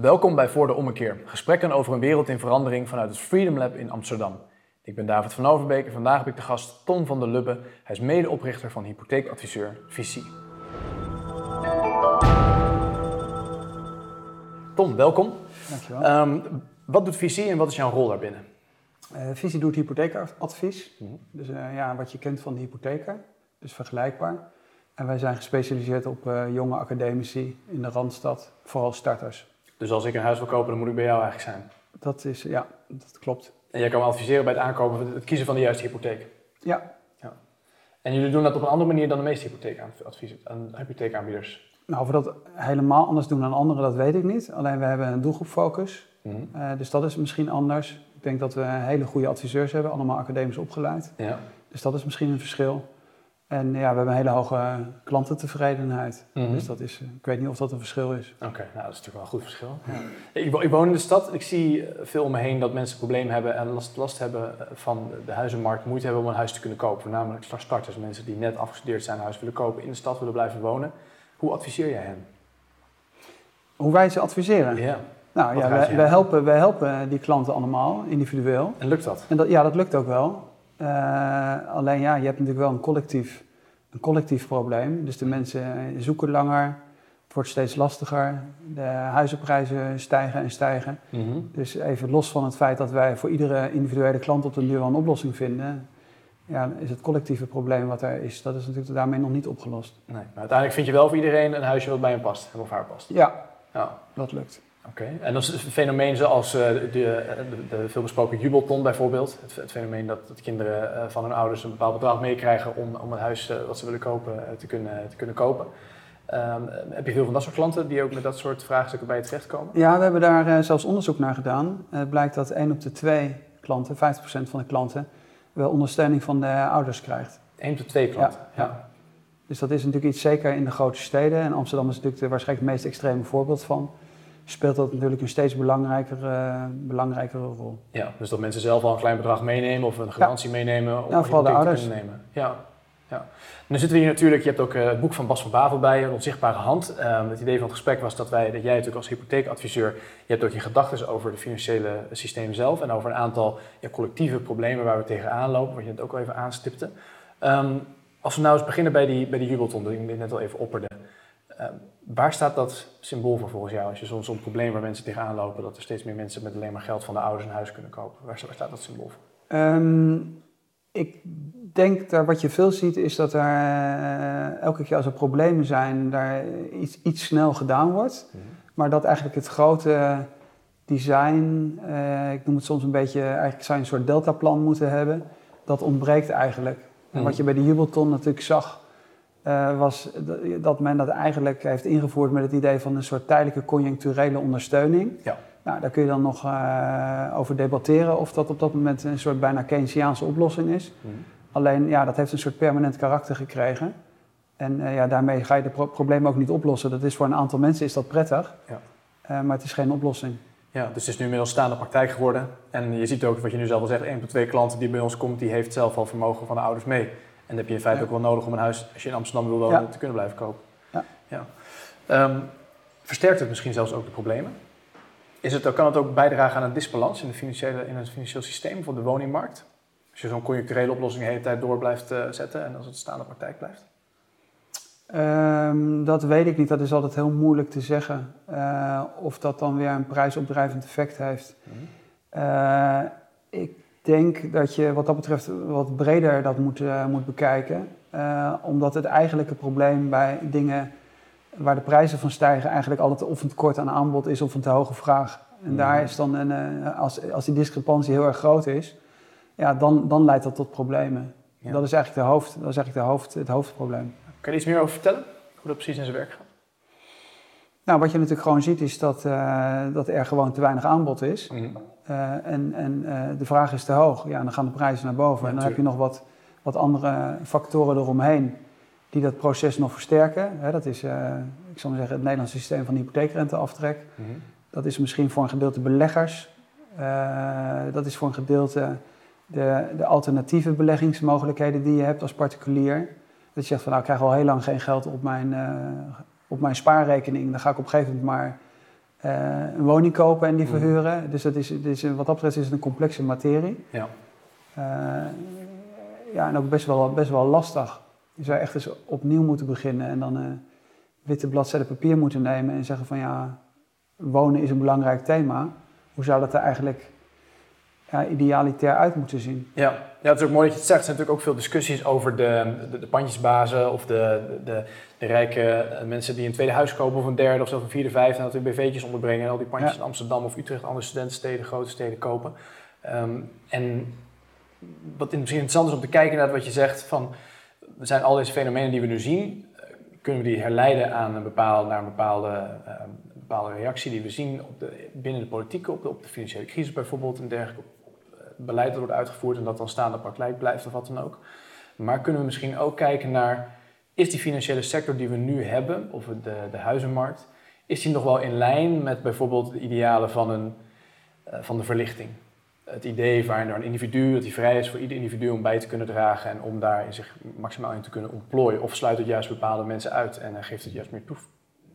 Welkom bij Voor de Ommekeer, gesprekken over een wereld in verandering vanuit het Freedom Lab in Amsterdam. Ik ben David van Overbeek en vandaag heb ik de gast Tom van der Lubbe. Hij is medeoprichter van hypotheekadviseur Visie. Tom, welkom. Dankjewel. Um, wat doet Visie en wat is jouw rol daarbinnen? Uh, Visie doet hypotheekadvies. Mhm. Dus uh, ja, wat je kent van de hypotheker, dus vergelijkbaar. En wij zijn gespecialiseerd op uh, jonge academici in de Randstad, vooral starters. Dus als ik een huis wil kopen, dan moet ik bij jou eigenlijk zijn? Dat is, ja, dat klopt. En jij kan me adviseren bij het aankopen, het kiezen van de juiste hypotheek? Ja. ja. En jullie doen dat op een andere manier dan de meeste hypotheekaanbieders? Nou, of we dat helemaal anders doen dan anderen, dat weet ik niet. Alleen we hebben een doelgroepfocus, mm -hmm. uh, dus dat is misschien anders. Ik denk dat we hele goede adviseurs hebben, allemaal academisch opgeleid. Ja. Dus dat is misschien een verschil. En ja, we hebben een hele hoge klantentevredenheid. Mm -hmm. Dus dat is, ik weet niet of dat een verschil is. Oké, okay, nou dat is natuurlijk wel een goed verschil. Ja. Ik, ik, woon in de stad en ik zie veel om me heen dat mensen problemen hebben en last, last hebben van de huizenmarkt, moeite hebben om een huis te kunnen kopen. Voornamelijk starters, mensen die net afgestudeerd zijn, een huis willen kopen, in de stad willen blijven wonen. Hoe adviseer jij hen? Hoe wij ze adviseren? Ja. Nou ja, wij, wij, helpen, wij helpen die klanten allemaal individueel. En lukt dat? En dat ja, dat lukt ook wel. Uh, alleen ja, je hebt natuurlijk wel een collectief, een collectief probleem. Dus de mensen zoeken langer, het wordt steeds lastiger. De huizenprijzen stijgen en stijgen. Mm -hmm. Dus even los van het feit dat wij voor iedere individuele klant op de duur een oplossing vinden, ja, is het collectieve probleem wat er is, dat is natuurlijk daarmee nog niet opgelost. Nee, maar uiteindelijk vind je wel voor iedereen een huisje wat bij hem past, hem of haar past. Ja, ja. dat lukt. Oké, okay. en dat is een fenomeen zoals uh, de, de, de, veelbesproken jubelton bijvoorbeeld. Het, het fenomeen dat, dat kinderen uh, van hun ouders een bepaald bedrag meekrijgen om, om een huis uh, wat ze willen kopen te, kunnen, te kunnen kopen. Um, heb je veel van dat soort klanten die ook met dat soort vraagstukken bij je terechtkomen? Ja, we hebben daar zelfs onderzoek naar gedaan. Het blijkt dat 1 op de 2 klanten, 50% van de klanten, wel ondersteuning van de ouders krijgt. 1 tot 2 klanten, ja. ja. Dus dat is natuurlijk iets zeker in de grote steden. En Amsterdam is natuurlijk de, waarschijnlijk het meest extreme voorbeeld van. Speelt dat natuurlijk een steeds belangrijkere, belangrijkere rol. Ja, dus dat mensen zelf al een klein bedrag meenemen of een garantie ja. meenemen om ja, vooral de ouders. te kunnen nemen. Ja. Ja. En dan zitten we hier natuurlijk, je hebt ook uh, het boek van Bas van Bavel bij je, een onzichtbare hand. Um, het idee van het gesprek was dat wij, dat jij natuurlijk als hypotheekadviseur, je hebt ook je gedachten over het financiële systeem zelf en over een aantal ja, collectieve problemen waar we tegenaan lopen, wat je het ook al even aanstipte. Um, als we nou eens beginnen bij die, bij die jubelton, die ik net al even opperde. Um, waar staat dat symbool voor volgens jou? Als je soms een probleem waar mensen tegenaan lopen, dat er steeds meer mensen met alleen maar geld van de ouders een huis kunnen kopen. Waar, waar staat dat symbool voor? Um, ik denk dat wat je veel ziet is dat er uh, elke keer als er problemen zijn, daar iets, iets snel gedaan wordt. Mhm. Maar dat eigenlijk het grote design, uh, ik noem het soms een beetje, eigenlijk zou je een soort deltaplan moeten hebben. Dat ontbreekt eigenlijk. En Mhm. wat je bij de jubelton natuurlijk zag, uh, was dat men dat eigenlijk heeft ingevoerd met het idee van een soort tijdelijke conjuncturele ondersteuning. Ja. Nou, daar kun je dan nog uh, over debatteren of dat op dat moment een soort bijna Keynesiaanse oplossing is. Mhm. Alleen, ja, dat heeft een soort permanent karakter gekregen. En uh, ja, daarmee ga je de pro problemen ook niet oplossen. Dat is voor een aantal mensen is dat prettig, Ja. maar het is geen oplossing. Ja, dus het is nu inmiddels staande praktijk geworden. En je ziet ook wat je nu zelf al zegt, één tot twee klanten die bij ons komt, die heeft zelf al vermogen van de ouders mee. En dat heb je in feite ook wel nodig om een huis, als je in Amsterdam wil wonen, te kunnen blijven kopen. Ja. Ja. Ehm, versterkt het misschien zelfs ook de problemen? Is het, kan het ook bijdragen aan een disbalans in, de financiële, in het financieel systeem of op de woningmarkt? Als je zo'n conjuncturele oplossing de hele tijd door blijft uh, zetten en als het staande praktijk blijft? Um, dat weet ik niet. Dat is altijd heel moeilijk te zeggen. Uh, of dat dan weer een prijsopdrijvend effect heeft. Mhm. Uh, ik denk dat je wat dat betreft wat breder dat moet, uh, moet bekijken. omdat het eigenlijke probleem bij dingen waar de prijzen van stijgen eigenlijk altijd of een tekort aan aanbod is of een te hoge vraag. En Mhm. daar is dan een, als, als die discrepantie heel erg groot is, ja, dan, dan leidt dat tot problemen. Ja. Dat is eigenlijk, de hoofd, dat is eigenlijk de hoofd, het hoofdprobleem. Kan je iets meer over vertellen? Hoe dat precies in zijn werk gaat? Nou, wat je natuurlijk gewoon ziet is dat, uh, dat er gewoon te weinig aanbod is. Mhm. Uh, en en uh, de vraag is te hoog. Ja, dan gaan de prijzen naar boven. Ja, en dan heb je nog wat, wat andere factoren eromheen die dat proces nog versterken. Hè, dat is, ik zal maar zeggen, het Nederlandse systeem van hypotheekrenteaftrek. Mhm. Dat is misschien voor een gedeelte beleggers. dat is voor een gedeelte de, de alternatieve beleggingsmogelijkheden die je hebt als particulier. Dat je zegt van nou, ik krijg al heel lang geen geld op mijn, op mijn spaarrekening. Dan ga ik op een gegeven moment maar een woning kopen en die mhm. verhuren. Dus dat is, is, wat dat betreft is het een complexe materie. Ja. ja, en ook best wel, best wel lastig. Je zou echt eens opnieuw moeten beginnen en dan een witte bladzijde papier moeten nemen en zeggen van ja, wonen is een belangrijk thema. Hoe zou dat er eigenlijk ja, idealitair uit moeten zien? Ja. ja, het is ook mooi dat je het zegt. Er zijn natuurlijk ook veel discussies over de, de, de pandjesbazen of de, de, de, rijke eh, mensen die een tweede huis kopen of een derde of zelfs een vierde, vijfde en dat in BV'tjes onderbrengen en al die pandjes in Amsterdam of Utrecht, andere studentensteden, grote steden kopen. Ehm, en wat misschien interessant is om te kijken naar wat je zegt van we zijn al deze fenomenen die we nu zien, eh, kunnen we die herleiden aan een bepaalde, naar een bepaalde, uh, bepaalde reactie die we zien op de, binnen de politiek, op de, op de financiële crisis bijvoorbeeld en dergelijke, beleid dat wordt uitgevoerd en dat dan staande praktijk blijft of wat dan ook. Maar kunnen we misschien ook kijken naar, is die financiële sector die we nu hebben, of de, de huizenmarkt, is die nog wel in lijn met bijvoorbeeld de idealen van, een, uh, van de verlichting? Het idee waarin een individu, dat hij vrij is voor ieder individu om bij te kunnen dragen en om daar zich maximaal in te kunnen ontplooien. Of sluit het juist bepaalde mensen uit en geeft het juist meer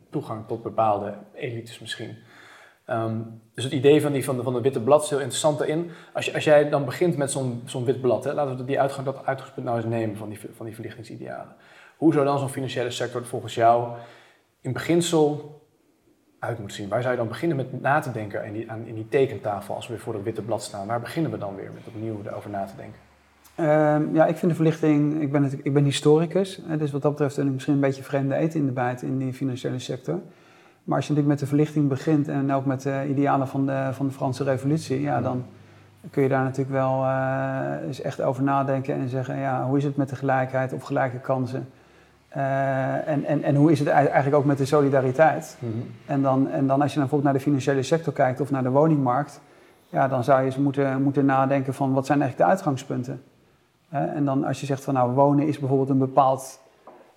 toegang tot bepaalde elites misschien. Ehm, dus het idee van, die, van, de, van witte blad is heel interessant erin. Als, als jij dan begint met zo'n wit blad, hè, laten we die uitgang, dat uitgangspunt nou eens nemen van die, van die verlichtingsidealen. Hoe zou dan zo'n financiële sector volgens jou in beginsel uit moeten zien? Waar zou je dan beginnen met na te denken in die, aan, in die tekentafel als we weer voor dat witte blad staan? Waar beginnen we dan weer met opnieuw erover na te denken? Ehm, ja, ik vind de verlichting, ik ben, ik ben historicus, dus wat dat betreft ben ik misschien een beetje vreemde eten in de bijt in die financiële sector. Maar als je natuurlijk met de verlichting begint en ook met de idealen van de, van de Franse revolutie, ja, dan kun je daar natuurlijk wel uh, eens echt over nadenken en zeggen, ja, hoe is het met de gelijkheid of gelijke kansen? Uh, en, en, en hoe is het eigenlijk ook met de solidariteit? Mhm. en, dan, en dan als je dan bijvoorbeeld naar de financiële sector kijkt of naar de woningmarkt, ja, dan zou je eens moeten, moeten nadenken van wat zijn eigenlijk de uitgangspunten? Uh, en dan als je zegt van nou, wonen is bijvoorbeeld een bepaald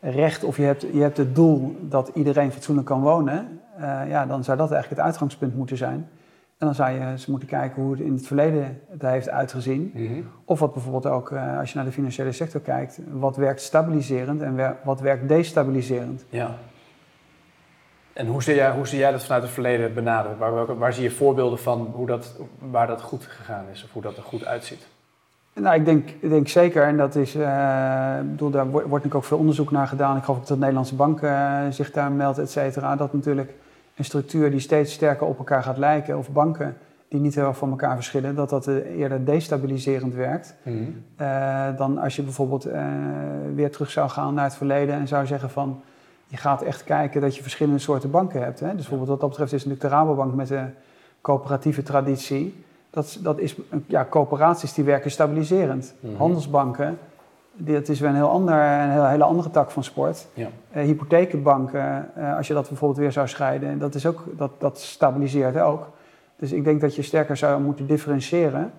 recht of je hebt, je hebt het doel dat iedereen fatsoenlijk kan wonen, uh, ja, dan zou dat eigenlijk het uitgangspunt moeten zijn. En dan zou je eens moeten kijken hoe het in het verleden het heeft uitgezien. Mhm. Of wat bijvoorbeeld ook, uh, als je naar de financiële sector kijkt, wat werkt stabiliserend en wat werkt destabiliserend. Ja. En hoe zie jij, hoe zie jij dat vanuit het verleden benaderen? Waar, waar zie je voorbeelden van hoe dat, waar dat goed gegaan is of hoe dat er goed uitziet? Nou, ik denk, ik denk zeker, en dat is, uh, bedoel, daar wordt, natuurlijk ook veel onderzoek naar gedaan. Ik geloof ook dat de Nederlandse bank uh, zich daar meldt, et cetera. Dat natuurlijk een structuur die steeds sterker op elkaar gaat lijken, of banken die niet heel erg van elkaar verschillen, dat dat eerder destabiliserend werkt. Mm dan als je bijvoorbeeld weer terug zou gaan naar het verleden en zou zeggen van, je gaat echt kijken dat je verschillende soorten banken hebt. Hè? Dus bijvoorbeeld wat dat betreft is natuurlijk de Rabobank met de coöperatieve traditie dat, dat is, ja, coöperaties die werken stabiliserend. Mhm. Handelsbanken, dat is weer een, heel ander, een hele andere tak van sport. Ja. Uh, hypothekenbanken, uh, als je dat bijvoorbeeld weer zou scheiden, dat, is ook, dat, dat stabiliseert ook. Dus ik denk dat je sterker zou moeten differentiëren.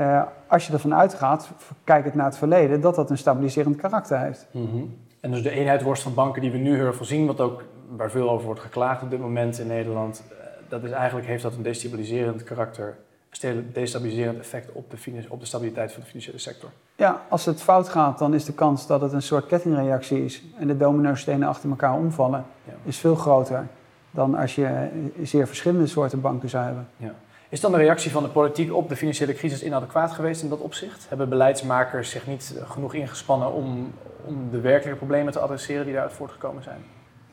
Uh, als je ervan uitgaat, kijk het naar het verleden, dat dat een stabiliserend karakter heeft. Mm -hmm. En dus de eenheidsworst van banken die we nu heel veel zien, wat ook, waar veel over wordt geklaagd op dit moment in Nederland, dat is eigenlijk, heeft dat een destabiliserend karakter destabiliserend effect op de, op de stabiliteit van de financiële sector. Ja, als het fout gaat, dan is de kans dat het een soort kettingreactie is en de domino-stenen achter elkaar omvallen, is veel groter dan als je zeer verschillende soorten banken zou hebben. Ja. Is dan de reactie van de politiek op de financiële crisis inadequaat geweest in dat opzicht? Hebben beleidsmakers zich niet genoeg ingespannen om, om de werkelijke problemen te adresseren die daaruit voortgekomen zijn?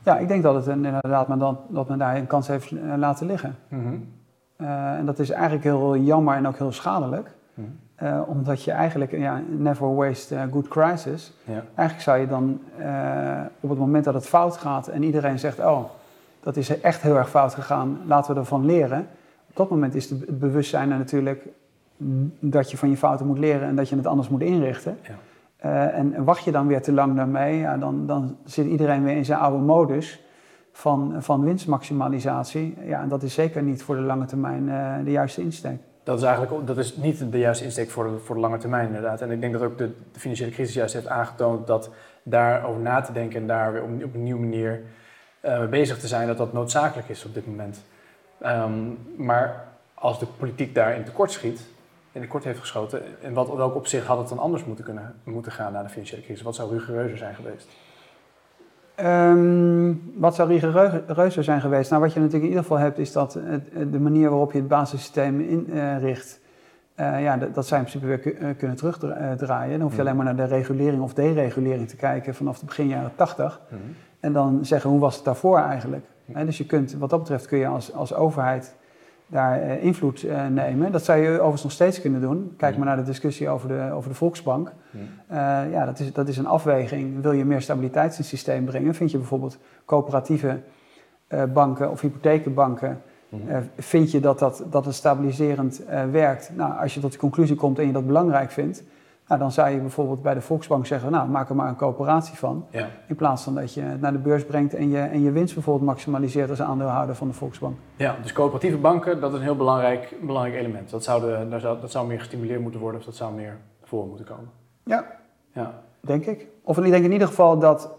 Ja, ik denk dat het inderdaad maar dat, dat men daar een kans heeft eh, laten liggen. Mm eh, en dat is eigenlijk heel jammer en ook heel schadelijk. Mhm. Eh, omdat je eigenlijk, ja, never waste a good crisis. Ja. Eigenlijk zou je dan uh, op het moment dat het fout gaat en iedereen zegt, oh, dat is echt heel erg fout gegaan, laten we ervan leren. Op dat moment is het bewustzijn er natuurlijk dat je van je fouten moet leren en dat je het anders moet inrichten. Ja. en wacht je dan weer te lang daarmee, ja, dan, dan zit iedereen weer in zijn oude modus van, van winstmaximalisatie. Ja, en dat is zeker niet voor de lange termijn uh, de juiste insteek. Dat is eigenlijk dat is niet de juiste insteek voor de, voor de lange termijn inderdaad. En ik denk dat ook de, de financiële crisis juist heeft aangetoond dat daarover na te denken en daar weer op, een nieuwe manier uh, bezig te zijn, dat dat noodzakelijk is op dit moment. Um, maar als de politiek daarin tekort schiet, in tekort heeft geschoten, in wat, welk opzicht had het dan anders moeten, kunnen, moeten gaan na de financiële crisis? Wat zou rigoureuzer zijn geweest? Ehm, wat zou rigoureuzer zijn geweest? Nou, wat je natuurlijk in ieder geval hebt, is dat het, de manier waarop je het basissysteem inricht, uh, ja, dat, dat zou je in principe weer kunnen terugdraaien. Dan hoef je alleen maar naar de regulering of deregulering te kijken vanaf de begin jaren 80. Mhm. En dan zeggen, hoe was het daarvoor eigenlijk? dus je kunt, wat dat betreft kun je als, als overheid daar uh, invloed uh, nemen. Dat zou je overigens nog steeds kunnen doen. Kijk maar naar de discussie over de, over de Volksbank. Uh, ja, dat is, dat is een afweging. Wil je meer stabiliteit in het systeem brengen? Vind je bijvoorbeeld coöperatieve banken of hypothekenbanken... vind je dat, dat, dat het stabiliserend werkt? Nou, als je tot de conclusie komt en je dat belangrijk vindt... Nou, dan zou je bijvoorbeeld bij de Volksbank zeggen, nou, maak er maar een coöperatie van. Ja. In plaats van dat je het naar de beurs brengt en je, en je winst bijvoorbeeld maximaliseert als aandeelhouder van de Volksbank. Ja, dus coöperatieve banken, dat is een heel belangrijk, belangrijk element. Dat zou, zou, dat zou meer gestimuleerd moeten worden of dat zou meer voor moeten komen. Ja, ja. denk ik. Of ik denk in ieder geval dat,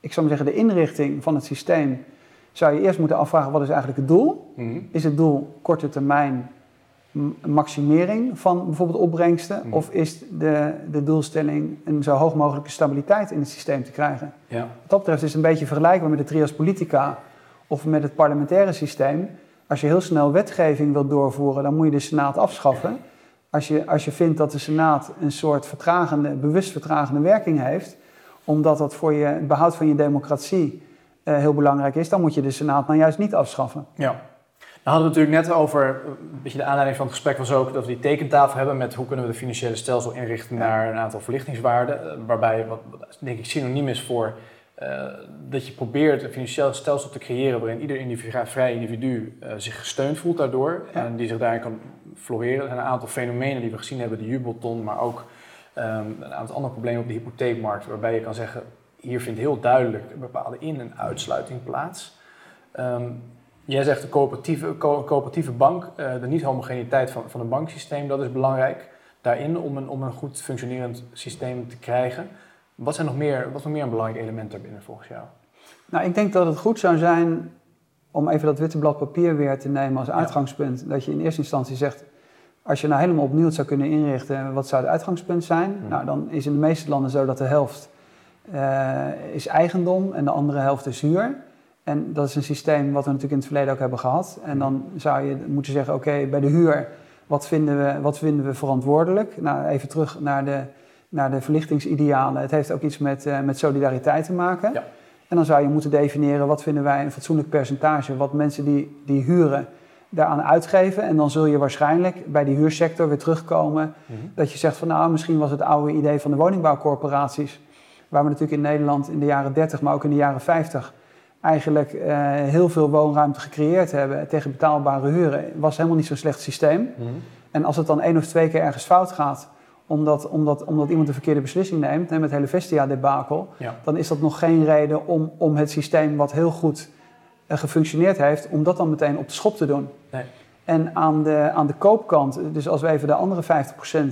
ik zou maar zeggen, de inrichting van het systeem zou je eerst moeten afvragen, wat is eigenlijk het doel? Mhm. Is het doel korte termijn maximering van bijvoorbeeld opbrengsten? Mm. Of is de, de doelstelling een zo hoog mogelijke stabiliteit in het systeem te krijgen? Ja. Wat dat betreft is het een beetje vergelijkbaar met de trias politica of met het parlementaire systeem. Als je heel snel wetgeving wilt doorvoeren, dan moet je de Senaat afschaffen. Als je, als je vindt dat de Senaat een soort vertragende, bewust vertragende werking heeft, omdat dat voor je, het behoud van je democratie uh, heel belangrijk is, dan moet je de Senaat nou juist niet afschaffen. Ja. We hadden het natuurlijk net over, een beetje de aanleiding van het gesprek was ook dat we die tekentafel hebben met hoe kunnen we de financiële stelsel inrichten naar een aantal verlichtingswaarden. Eh, waarbij, wat denk ik synoniem is voor uh, dat je probeert een financieel stelsel te creëren waarin ieder individu, vrij individu uh, zich gesteund voelt daardoor en die zich daarin kan floreren. Er zijn een aantal fenomenen die we gezien hebben, de jubelton, maar ook um, een aantal andere problemen op de hypotheekmarkt, waarbij je kan zeggen, hier vindt heel duidelijk een bepaalde in- en uitsluiting plaats. Um, Jij zegt de coöperatieve, coöperatieve bank, uh, de niet-homogeniteit van, van een banksysteem, dat is belangrijk daarin om een, om een goed functionerend systeem te krijgen. Wat zijn nog meer, wat nog meer een belangrijk element daarbinnen volgens jou? Nou, ik denk dat het goed zou zijn om even dat witte blad papier weer te nemen als uitgangspunt. Dat je in eerste instantie zegt, als je nou helemaal opnieuw zou kunnen inrichten, wat zou het uitgangspunt zijn? Hmm. Nou, dan is in de meeste landen zo dat de helft uh, is eigendom en de andere helft is huur. En dat is een systeem wat we natuurlijk in het verleden ook hebben gehad. En dan zou je moeten zeggen, oké, bij de huur, wat vinden, we, wat vinden we verantwoordelijk? Nou, even terug naar de, naar de verlichtingsidealen. Het heeft ook iets met, uh, met solidariteit te maken. Ja. En dan zou je moeten definiëren, wat vinden wij een fatsoenlijk percentage... wat mensen die, die huren daaraan uitgeven. En dan zul je waarschijnlijk bij die huursector weer terugkomen... Mhm. dat je zegt van, nou, misschien was het oude idee van de woningbouwcorporaties... waar we natuurlijk in Nederland in de jaren 30, maar ook in de jaren 50 eigenlijk uh, heel veel woonruimte gecreëerd hebben tegen betaalbare huren, was helemaal niet zo'n slecht systeem. Mhm. En als het dan één of twee keer ergens fout gaat, omdat, omdat, omdat iemand een verkeerde beslissing neemt, met het hele Vestia-debakel, dan is dat nog geen reden om, om het systeem wat heel goed uh, gefunctioneerd heeft, om dat dan meteen op de schop te doen. Nee. En aan de, aan de koopkant, dus als we even de andere 50% uh,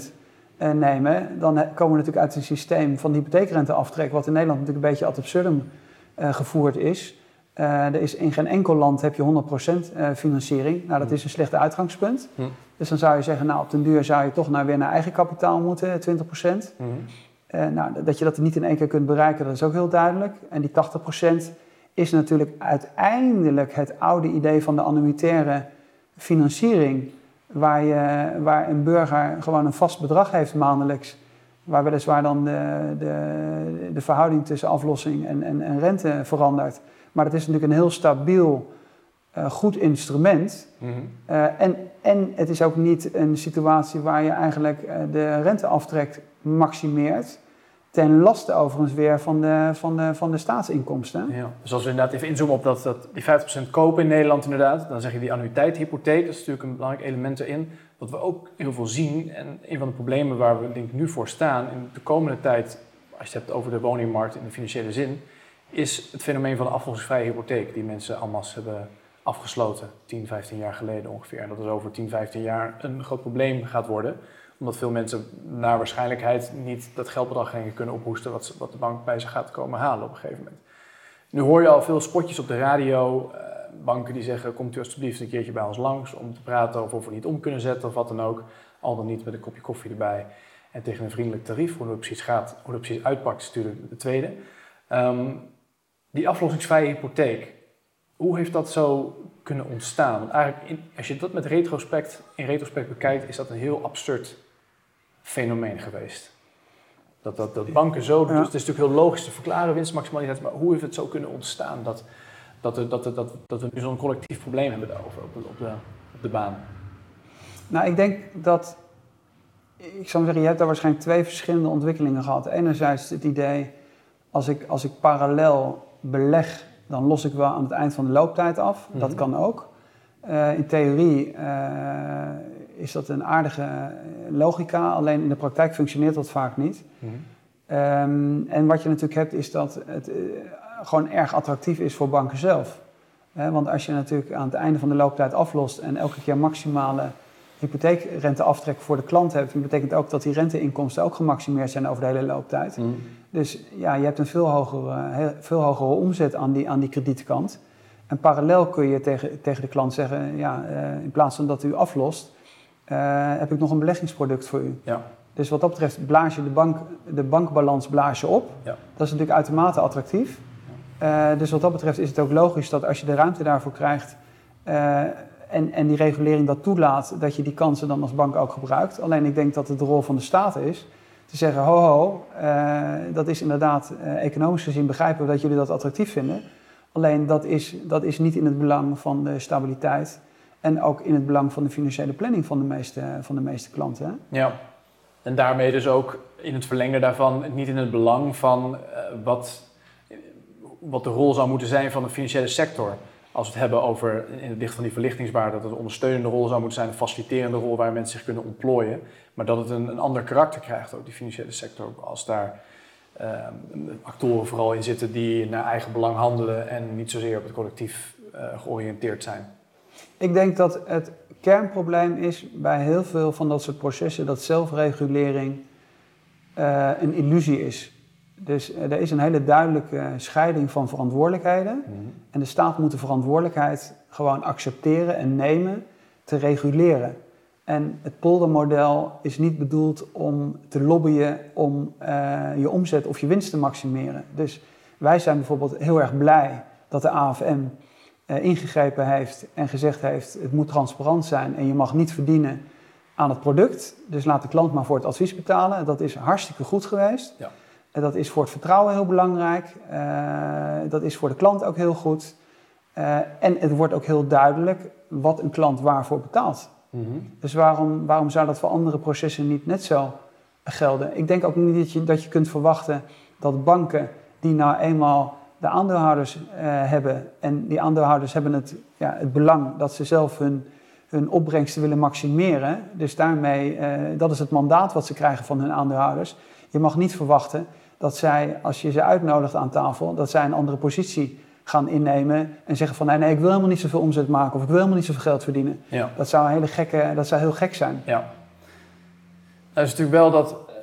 eh, nemen, dan komen we natuurlijk uit een systeem van de hypotheekrenteaftrek, wat in Nederland natuurlijk een beetje ad absurdum gevoerd is. Uh, er is in geen enkel land heb je 100% uh, financiering. Nou, dat hm. is een slechte uitgangspunt. Hm. Dus dan zou je zeggen, nou, op den duur zou je toch naar, weer naar eigen kapitaal moeten, 20%. Hm. Uh, nou, dat je dat niet in één keer kunt bereiken, dat is ook heel duidelijk. En die 80% is natuurlijk uiteindelijk het oude idee van de annuitaire financiering. Waar, je, waar een burger gewoon een vast bedrag heeft maandelijks. Waar weliswaar dan de, de, de verhouding tussen aflossing en, en, en rente verandert. Maar het is natuurlijk een heel stabiel, uh, goed instrument. Mm uh, en, en het is ook niet een situatie waar je eigenlijk uh, de renteaftrek maximeert. Ten laste overigens weer van de, van de, van de staatsinkomsten. Ja. Dus als we inderdaad even inzoomen op dat, dat die 50% kopen in Nederland inderdaad, dan zeg je die annuïteithypotheek, dat is natuurlijk een belangrijk element erin. Wat we ook heel veel zien, en een van de problemen waar we denk ik nu voor staan in de komende tijd, als je het hebt over de woningmarkt in de financiële zin, is het fenomeen van de aflossingsvrije hypotheek, die mensen allemaal hebben afgesloten 10, 15 jaar geleden ongeveer. En dat is over 10, 15 jaar een groot probleem gaat worden, omdat veel mensen naar waarschijnlijkheid niet dat geldbedrag kunnen ophoesten wat, wat de bank bij ze gaat komen halen op een gegeven moment. Nu hoor je al veel spotjes op de radio, uh, banken die zeggen komt u alsjeblieft een keertje bij ons langs om te praten over of we niet om kunnen zetten of wat dan ook. Al dan niet met een kopje koffie erbij en tegen een vriendelijk tarief. Hoe dat precies gaat, hoe dat precies uitpakt natuurlijk de tweede. Um, Die aflossingsvrije hypotheek, hoe heeft dat zo kunnen ontstaan? Want eigenlijk, in, als je dat met retrospect, in retrospect bekijkt, is dat een heel absurd fenomeen geweest. Dat, dat, dat banken zo, dus het is natuurlijk heel logisch te verklaren, winstmaximaliteit, maar hoe heeft het zo kunnen ontstaan dat, dat, dat, dat, dat, dat we nu zo'n collectief probleem hebben daarover op de, op, de, op de baan? Nou, ik denk dat, ik zou zeggen, je hebt daar waarschijnlijk twee verschillende ontwikkelingen gehad. Enerzijds het idee, als ik, als ik parallel beleg, dan los ik wel aan het eind van de looptijd af. Dat mhm. kan ook. Uh, in theorie uh, is dat een aardige logica, alleen in de praktijk functioneert dat vaak niet. Mm um, en wat je natuurlijk hebt, is dat het uh, gewoon erg attractief is voor banken zelf. want als je natuurlijk aan het einde van de looptijd aflost en elke keer maximale hypotheekrenteaftrek voor de klant hebt, dan betekent ook dat die renteinkomsten ook gemaximeerd zijn over de hele looptijd. Mm. Dus ja, je hebt een veel hogere, veel hogere omzet aan die, aan die kredietkant. En parallel kun je tegen, tegen de klant zeggen, ja, uh, in plaats van dat u aflost, uh, heb ik nog een beleggingsproduct voor u. Ja. Dus wat dat betreft blaas je de, bank, de bankbalans blaas je op. Ja. Dat is natuurlijk uitermate attractief. Uh, dus wat dat betreft is het ook logisch dat als je de ruimte daarvoor krijgt en, en die regulering dat toelaat, dat je die kansen dan als bank ook gebruikt. Alleen ik denk dat het de rol van de staat is te zeggen, ho ho, dat is inderdaad economisch gezien begrijpen we dat jullie dat attractief vinden. Alleen dat is, dat is niet in het belang van de stabiliteit en ook in het belang van de financiële planning van de meeste, van de meeste klanten. Ja, en daarmee dus ook in het verlengde daarvan niet in het belang van uh, wat, wat de rol zou moeten zijn van de financiële sector. Als we het hebben over in het licht van die verlichtingswaarde, dat het een ondersteunende rol zou moeten zijn, een faciliterende rol waar mensen zich kunnen ontplooien. Maar dat het een, een ander karakter krijgt, ook die financiële sector, als daar Ehm, actoren vooral in zitten die naar eigen belang handelen en niet zozeer op het collectief uh, georiënteerd zijn. Ik denk dat het kernprobleem is bij heel veel van dat soort processen dat zelfregulering uh, een illusie is. Dus uh, er is een hele duidelijke scheiding van verantwoordelijkheden. Mhm. En de staat moet de verantwoordelijkheid gewoon accepteren en nemen te reguleren. En het poldermodel is niet bedoeld om te lobbyen om uh, je omzet of je winst te maximeren. Dus wij zijn bijvoorbeeld heel erg blij dat de AFM uh, eh, ingegrepen heeft en gezegd heeft: het moet transparant zijn en je mag niet verdienen aan het product. Dus laat de klant maar voor het advies betalen. Dat is hartstikke goed geweest. Ja. En dat is voor het vertrouwen heel belangrijk. Uh, dat is voor de klant ook heel goed. en het wordt ook heel duidelijk wat een klant waarvoor betaalt. Mhm. Dus waarom, waarom zou dat voor andere processen niet net zo gelden? Ik denk ook niet dat je, dat je kunt verwachten dat banken die nou eenmaal de aandeelhouders uh, hebben en die aandeelhouders hebben het, ja, het belang dat ze zelf hun, hun opbrengsten willen maximeren. Dus daarmee, dat is het mandaat wat ze krijgen van hun aandeelhouders. Je mag niet verwachten dat zij, als je ze uitnodigt aan tafel, dat zij een andere positie gaan innemen en zeggen van nee, nee, ik wil helemaal niet zoveel omzet maken of ik wil helemaal niet zoveel geld verdienen. Ja. Dat, zou een hele gekke, dat zou heel gek zijn. Ja. Nou is natuurlijk wel dat eh,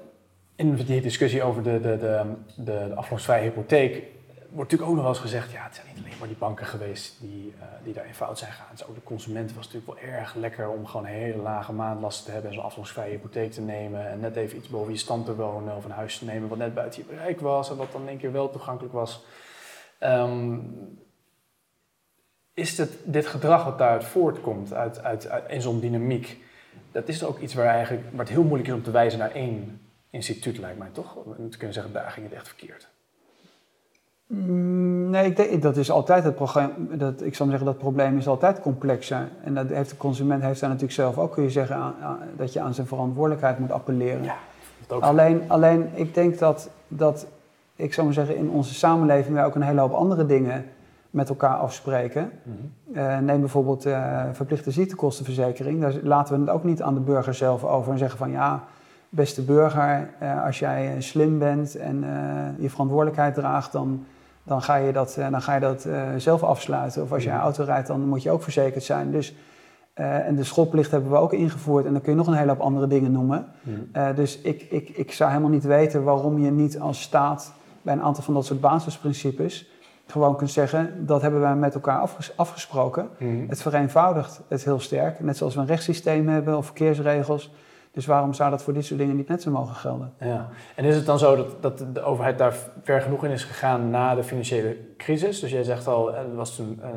in die discussie over de, de, de, de, de aflossingsvrije hypotheek wordt natuurlijk ook nog wel eens gezegd, ja, het zijn niet alleen maar die banken geweest die, uh, die daar in fout zijn gegaan. Ook de consument was natuurlijk wel erg lekker om gewoon een hele lage maandlast te hebben en zo'n aflossingsvrije hypotheek te nemen en net even iets boven je stand te wonen of een huis te nemen wat net buiten je bereik was en wat dan in één keer wel toegankelijk was. Um, is het, dit gedrag wat daaruit voortkomt, uit, uit, uit in zo'n dynamiek, dat is ook iets waar, eigenlijk, waar het heel moeilijk is om te wijzen naar één instituut, lijkt mij toch? Om te kunnen zeggen, daar ging het echt verkeerd. Mm, nee, ik denk, dat is altijd het probleem. Dat, ik zou zeggen, dat probleem is altijd complexer. En dat heeft de consument heeft daar natuurlijk zelf ook, kun je zeggen, aan, dat je aan zijn verantwoordelijkheid moet appelleren. Ja, alleen, alleen, ik denk dat, dat ik zou maar zeggen, in onze samenleving wij ook een hele hoop andere dingen met elkaar afspreken. Mhm. Eh, neem bijvoorbeeld uh, verplichte ziektekostenverzekering. Daar laten we het ook niet aan de burger zelf over en zeggen van ja, beste burger, uh, als jij slim bent en je verantwoordelijkheid draagt, dan, dan ga je dat, dan ga je dat zelf afsluiten. Of als jij mhm. auto rijdt, dan moet je ook verzekerd zijn. Dus, en de schoolplicht hebben we ook ingevoerd en dan kun je nog een hele hoop andere dingen noemen. Dus ik, ik, ik zou helemaal niet weten waarom je niet als staat bij een aantal van dat soort basisprincipes gewoon kunt zeggen, dat hebben wij met elkaar afgesproken. Het vereenvoudigt het heel sterk. Net zoals we een rechtssysteem hebben of verkeersregels. Dus waarom zou dat voor dit soort dingen niet net zo mogen gelden? Ja. En is het dan zo dat, dat de overheid daar ver genoeg in is gegaan na de financiële crisis? Dus jij zegt al, er was toen uh,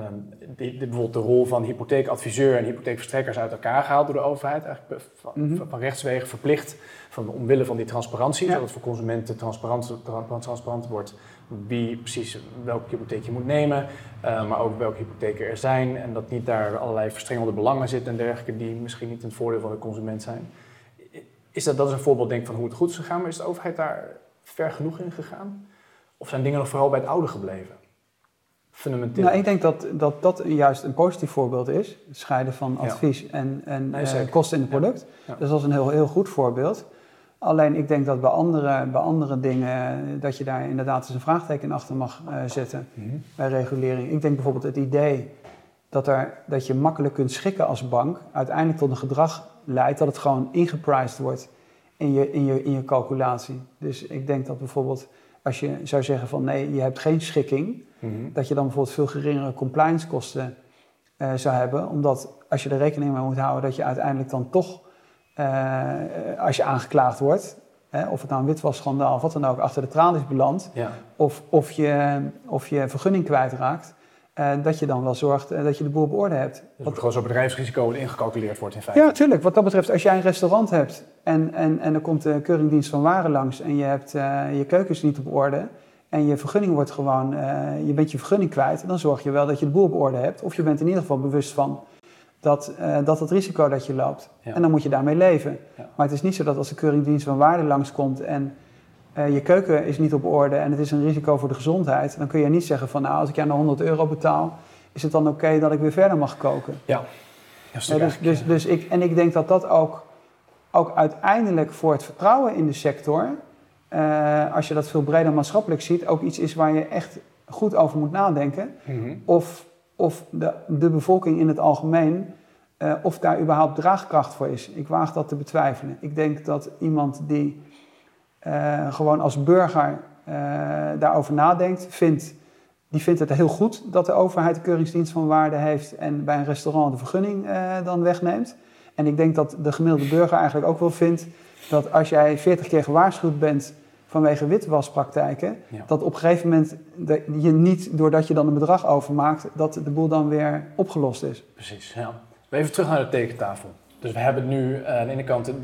die, bijvoorbeeld de rol van hypotheekadviseur en hypotheekverstrekkers uit elkaar gehaald door de overheid. Eigenlijk van, mm -hmm. van rechtswegen verplicht van, omwille van die transparantie, ja. zodat voor consumenten transparant, transparant wordt wie precies welke hypotheek je moet nemen, uh, maar ook welke hypotheken er zijn en dat niet daar allerlei verstrengelde belangen zitten en dergelijke die misschien niet in het voordeel van de consument zijn. Is dat, dat is een voorbeeld denk ik van hoe het goed is gegaan, maar is de overheid daar ver genoeg in gegaan? Of zijn dingen nog vooral bij het oude gebleven? Fundamenteel. Nou, ik denk dat, dat dat juist een positief voorbeeld is. Het scheiden van advies en, en nee, uh, kosten in het product. Ja. Dus dat is een heel, heel goed voorbeeld. Alleen ik denk dat bij andere, bij andere dingen dat je daar inderdaad eens een vraagteken achter mag uh, zetten mm -hmm. bij regulering. Ik denk bijvoorbeeld het idee dat, er, dat je makkelijk kunt schikken als bank uiteindelijk tot een gedrag leidt dat het gewoon ingepriced wordt in je, in je, in je calculatie. Dus ik denk dat bijvoorbeeld als je zou zeggen van nee, je hebt geen schikking, mm -hmm. dat je dan bijvoorbeeld veel geringere compliance kosten uh, zou hebben. Omdat als je er rekening mee moet houden dat je uiteindelijk dan toch uh, als je aangeklaagd wordt, hè, of het nou een witwasschandaal of wat dan ook, achter de tralies belandt, ja. of, of, je, of je vergunning kwijtraakt, uh, dat je dan wel zorgt uh, dat je de boel op orde hebt. Dus wat gewoon zo'n bedrijfsrisico ingecalculeerd wordt in feite. Ja, tuurlijk. Wat dat betreft, als jij een restaurant hebt en, en, en er komt de Keuringdienst van Waren langs en je hebt je keukens niet op orde en je vergunning wordt gewoon, je bent je vergunning kwijt, dan zorg je wel dat je de boel op orde hebt. Of je bent in ieder geval bewust van dat, uh, dat het risico dat je loopt. Ja. En dan moet je daarmee leven. Ja. Maar het is niet zo dat als de Keuringdienst van Waarde langskomt en uh, je keuken is niet op orde en het is een risico voor de gezondheid, dan kun je niet zeggen van nou, als ik jou nou 100 euro betaal, is het dan oké okay dat ik weer verder mag koken. Ja. ja dus, dus, dus ik, en ik denk dat dat ook, ook uiteindelijk voor het vertrouwen in de sector, uh, als je dat veel breder maatschappelijk ziet, ook iets is waar je echt goed over moet nadenken. Mm -hmm. Of of de, de bevolking in het algemeen, uh, of daar überhaupt draagkracht voor is. Ik waag dat te betwijfelen. Ik denk dat iemand die uh, gewoon als burger uh, daarover nadenkt, vindt, die vindt het heel goed dat de overheid de keuringsdienst van waarde heeft en bij een restaurant de vergunning dan wegneemt. En ik denk dat de gemiddelde burger eigenlijk ook wel vindt dat als jij 40 keer gewaarschuwd bent vanwege witwaspraktijken, ja. dat op een gegeven moment je niet, doordat je dan een bedrag overmaakt, dat de boel dan weer opgelost is. Precies, ja. Even terug naar de tekentafel. Dus we hebben nu uh, aan de ene kant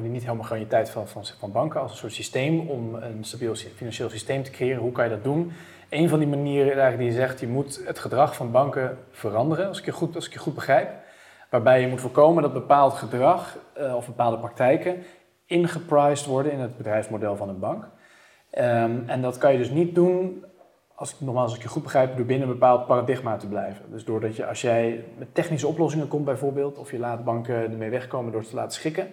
niet helemaal garantiteit van, van, van banken als een soort systeem om een stabiel financieel systeem te creëren. Hoe kan je dat doen? Een van die manieren eigenlijk die je zegt, je moet het gedrag van banken veranderen, als ik je goed, als ik je goed begrijp. Waarbij je moet voorkomen dat bepaald gedrag uh, of bepaalde praktijken ingepriced worden in het bedrijfsmodel van een bank. Um, en dat kan je dus niet doen, als ik, nogmaals als ik je goed begrijp, door binnen een bepaald paradigma te blijven. Dus doordat je, als jij met technische oplossingen komt bijvoorbeeld, of je laat banken ermee wegkomen door te laten schikken,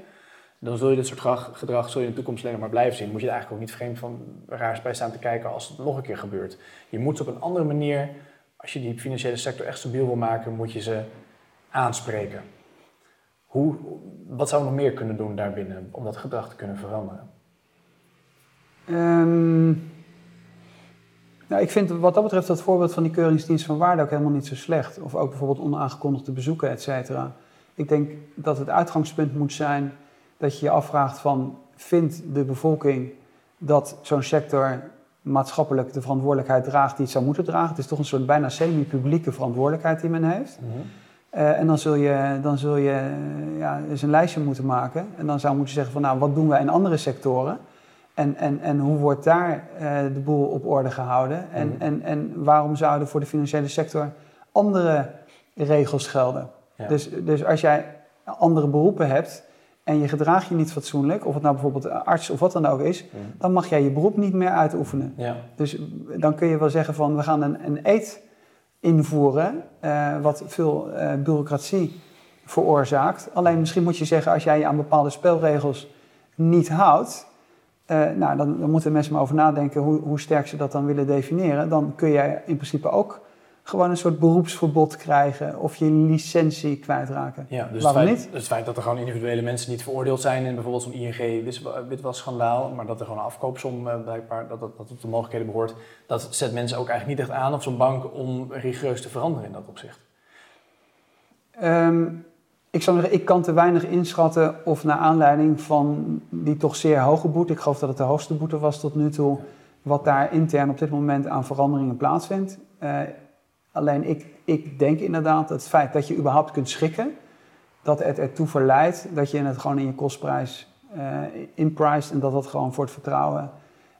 dan zul je dit soort gedrag, gedrag zul je in de toekomst alleen maar blijven zien. Moet je er eigenlijk ook niet vreemd van raars bij staan te kijken als het nog een keer gebeurt. Je moet op een andere manier, als je die financiële sector echt stabiel wil maken, moet je ze aanspreken. Hoe, wat zou we nog meer kunnen doen daarbinnen om dat gedrag te kunnen veranderen? Um, nou, ik vind wat dat betreft dat voorbeeld van die keuringsdienst van waarde ook helemaal niet zo slecht. Of ook bijvoorbeeld onaangekondigde bezoeken, et cetera. Ik denk dat het uitgangspunt moet zijn dat je je afvraagt van... vindt de bevolking dat zo'n sector maatschappelijk de verantwoordelijkheid draagt die het zou moeten dragen? Het is toch een soort bijna semi-publieke verantwoordelijkheid die men heeft. Mm -hmm. Uh, en dan zul je, dan zul je ja, eens een lijstje moeten maken. En dan zou je moeten zeggen van nou, wat doen wij in andere sectoren? En, en, en hoe wordt daar uh, de boel op orde gehouden? En, mm. en, en waarom zouden voor de financiële sector andere regels gelden? Ja. Dus, dus als jij andere beroepen hebt en je gedraagt je niet fatsoenlijk, of het nou bijvoorbeeld arts of wat dan ook is, mm. dan mag jij je beroep niet meer uitoefenen. Ja. Dus dan kun je wel zeggen van we gaan een, een eet invoeren, uh, wat veel uh, bureaucratie veroorzaakt. Alleen misschien moet je zeggen, als jij je aan bepaalde spelregels niet houdt, uh, nou, dan, dan, moeten mensen maar over nadenken hoe, hoe, sterk ze dat dan willen definiëren. Dan kun jij in principe ook gewoon een soort beroepsverbod krijgen of je licentie kwijtraken. Ja, dus Waarom het feit, niet? Dus het feit dat er gewoon individuele mensen niet veroordeeld zijn in bijvoorbeeld zo'n ING schandaal, maar dat er gewoon een afkoopsom uh, blijkbaar, dat, dat, dat tot de mogelijkheden behoort, dat zet mensen ook eigenlijk niet echt aan op zo'n bank om rigoureus te veranderen in dat opzicht. Um, Ik zou zeggen, ik kan te weinig inschatten of naar aanleiding van die toch zeer hoge boete, ik geloof dat het de hoogste boete was tot nu toe, wat daar intern op dit moment aan veranderingen plaatsvindt. Uh, alleen ik, ik denk inderdaad dat het feit dat je überhaupt kunt schikken, dat het ertoe verleidt dat je het gewoon in je kostprijs uh, inprijst en dat dat gewoon voor het vertrouwen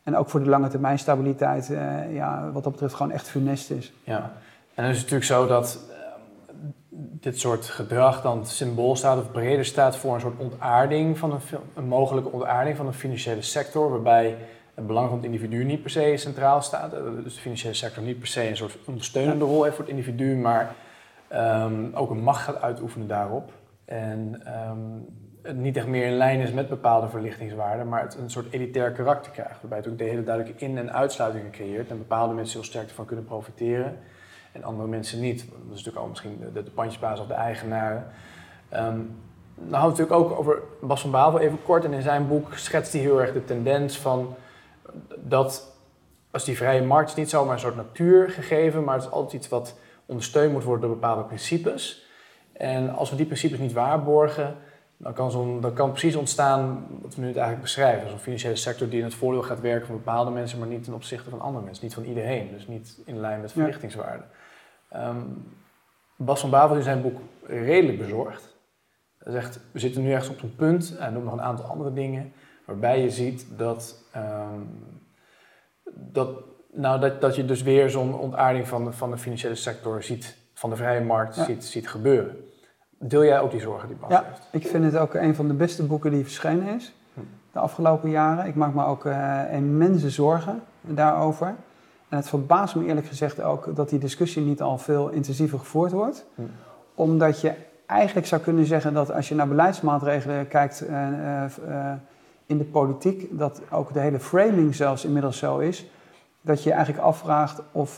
en ook voor de lange termijn stabiliteit, uh, ja, wat dat betreft gewoon echt funest is. Ja, en dan is het natuurlijk zo dat dit soort gedrag dan symbool staat of breder staat voor een soort ontaarding van een, een mogelijke ontaarding van de financiële sector, waarbij het belang van het individu niet per se centraal staat. Eh, dus de financiële sector niet per se een soort ondersteunende rol heeft voor het individu, maar um, ook een macht gaat uitoefenen daarop. En um, het niet echt meer in lijn is met bepaalde verlichtingswaarden, maar het een soort elitair karakter krijgt. Waarbij het ook de hele duidelijke in- en uitsluitingen creëert en bepaalde mensen heel sterk ervan kunnen profiteren en andere mensen niet. Dat is natuurlijk al misschien de, de pandjesbaas of de eigenaren. Um, dan hadden we natuurlijk ook over Bas van Bavel even kort. En in zijn boek schetst hij heel erg de tendens van dat als die vrije markt is niet zomaar een soort natuurgegeven, maar het is altijd iets wat ondersteund moet worden door bepaalde principes. En als we die principes niet waarborgen, dan kan, zo dan kan precies ontstaan wat we nu eigenlijk beschrijven. Zo'n financiële sector die in het voordeel gaat werken van bepaalde mensen, maar niet ten opzichte van andere mensen. Niet van iedereen, dus niet in lijn met verlichtingswaarden. Um, Bas van Bavel in zijn boek redelijk bezorgd. Hij zegt, we zitten nu ergens op een punt, en noemt nog een aantal andere dingen, waarbij je ziet dat, um, dat, nou, dat, dat je dus weer zo'n ontaarding van, van de financiële sector ziet, van de vrije markt ziet, ziet gebeuren. Deel jij ook die zorgen die Bas ja, heeft? ik vind het ook een van de beste boeken die verschenen is hm. de afgelopen jaren. Ik maak me ook uh, immense zorgen daarover. En het verbaast me eerlijk gezegd ook dat die discussie niet al veel intensiever gevoerd wordt. Hm. Omdat je eigenlijk zou kunnen zeggen dat als je naar beleidsmaatregelen kijkt uh, uh, in de politiek, dat ook de hele framing zelfs inmiddels zo is, dat je eigenlijk afvraagt of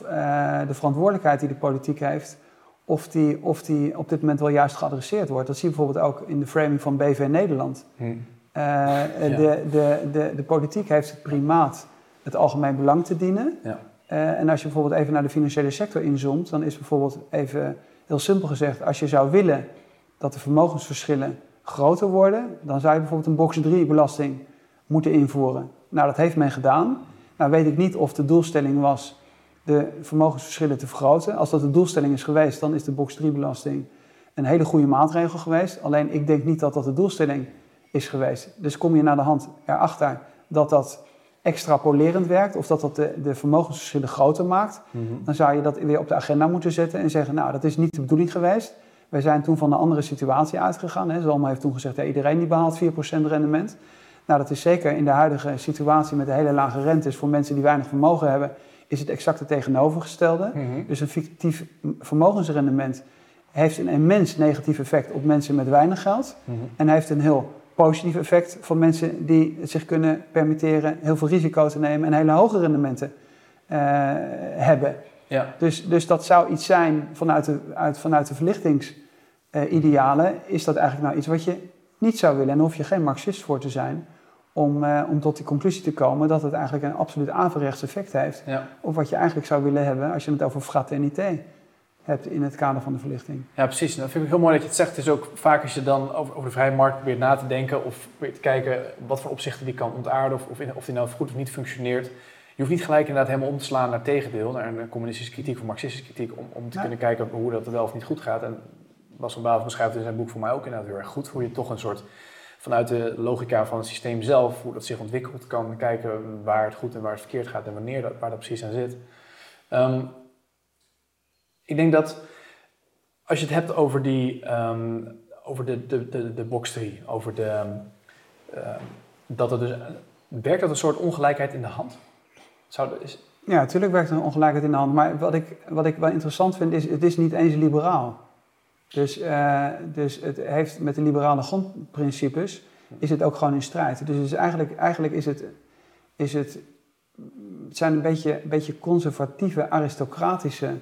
de verantwoordelijkheid die de politiek heeft, of die, of die op dit moment wel juist geadresseerd wordt. Dat zie je bijvoorbeeld ook in de framing van BV Nederland. Hm. Ja. de, de, de, de politiek heeft het primaat het algemeen belang te dienen. Ja. Uh, en als je bijvoorbeeld even naar de financiële sector inzoomt, dan is bijvoorbeeld even heel simpel gezegd, als je zou willen dat de vermogensverschillen groter worden, dan zou je bijvoorbeeld een box 3 belasting moeten invoeren. Nou, dat heeft men gedaan. Nou weet ik niet of de doelstelling was de vermogensverschillen te vergroten. Als dat de doelstelling is geweest, dan is de box 3 belasting een hele goede maatregel geweest. Alleen ik denk niet dat dat de doelstelling is geweest. Dus kom je naar de hand erachter dat dat extrapolerend werkt, of dat dat de, de vermogensverschillen groter maakt, mhm. dan zou je dat weer op de agenda moeten zetten en zeggen, nou, dat is niet de bedoeling geweest. Wij zijn toen van een andere situatie uitgegaan. Hè. Zalma heeft toen gezegd, ja, iedereen die behaalt 4% rendement. Nou, dat is zeker in de huidige situatie met de hele lage rentes voor mensen die weinig vermogen hebben, is het exact het tegenovergestelde. Mhm. Dus een fictief vermogensrendement heeft een immens negatief effect op mensen met weinig geld. Mhm. En heeft een heel positief effect voor mensen die het zich kunnen permitteren heel veel risico te nemen en hele hoge rendementen uh, hebben. Ja. Dus, dus dat zou iets zijn vanuit de, uit, vanuit de verlichtingsidealen. is dat eigenlijk nou iets wat je niet zou willen? En hoef je geen marxist voor te zijn om, uh, om tot die conclusie te komen dat het eigenlijk een absoluut averechts effect heeft. Ja. Op wat je eigenlijk zou willen hebben als je het over fraternité hebt in het kader van de verlichting. Ja, precies. En dat vind ik heel mooi dat je het zegt. Het is ook vaak als je dan over, over de vrije markt probeert na te denken of probeert te kijken wat voor opzichten die kan ontaarden of, of, in, of die nou goed of niet functioneert. Je hoeft niet gelijk inderdaad helemaal om te slaan naar tegendeel, naar een communistische kritiek of marxistische kritiek, om, om te kunnen kijken hoe dat wel of niet goed gaat. En Bas van Bavel beschrijft in zijn boek voor mij ook inderdaad heel erg goed, hoe je toch een soort vanuit de logica van het systeem zelf, hoe dat zich ontwikkelt, kan kijken waar het goed en waar het verkeerd gaat en wanneer dat, waar dat precies aan zit. Um, ik denk dat als je het hebt over, die, um, over de, de, de, de box 3, over de, um, dat er dus, werkt dat een soort ongelijkheid in de hand? Zou, is... Ja, natuurlijk werkt er een ongelijkheid in de hand. Maar wat ik, wat ik wel interessant vind, is het is niet eens liberaal. Dus, uh, dus het heeft met de liberale grondprincipes is het ook gewoon in strijd. Dus, is eigenlijk, eigenlijk is het, is het, zijn een beetje, beetje conservatieve, aristocratische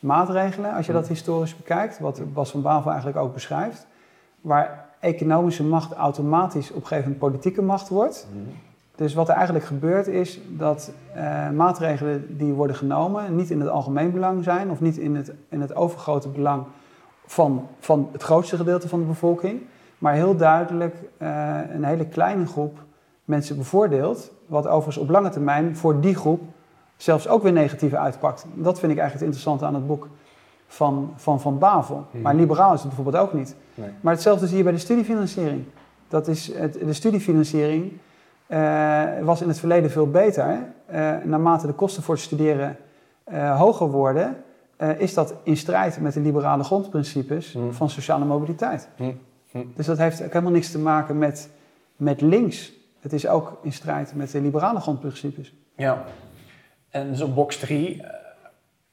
maatregelen, als je dat historisch bekijkt, wat Bas van Bavel eigenlijk ook beschrijft, waar economische macht automatisch op een gegeven moment politieke macht wordt. Mhm. Dus wat er eigenlijk gebeurt is dat uh, maatregelen die worden genomen niet in het algemeen belang zijn of niet in het, in het overgrote belang van, van het grootste gedeelte van de bevolking, maar heel duidelijk uh, een hele kleine groep mensen bevoordeelt, wat overigens op lange termijn voor die groep zelfs ook weer negatief uitpakt. Dat vind ik eigenlijk het interessante aan het boek van Van, van Bavel. Mhm. Maar liberaal is het bijvoorbeeld ook niet. Nee. Maar hetzelfde zie je bij de studiefinanciering. Dat is het, de studiefinanciering uh, was in het verleden veel beter. Uh, naarmate de kosten voor het studeren uh, hoger worden, is dat in strijd met de liberale grondprincipes mhm. van sociale mobiliteit. Mhm. Dus dat heeft ook helemaal niks te maken met, met links. Het is ook in strijd met de liberale grondprincipes. Ja, en zo'n box 3,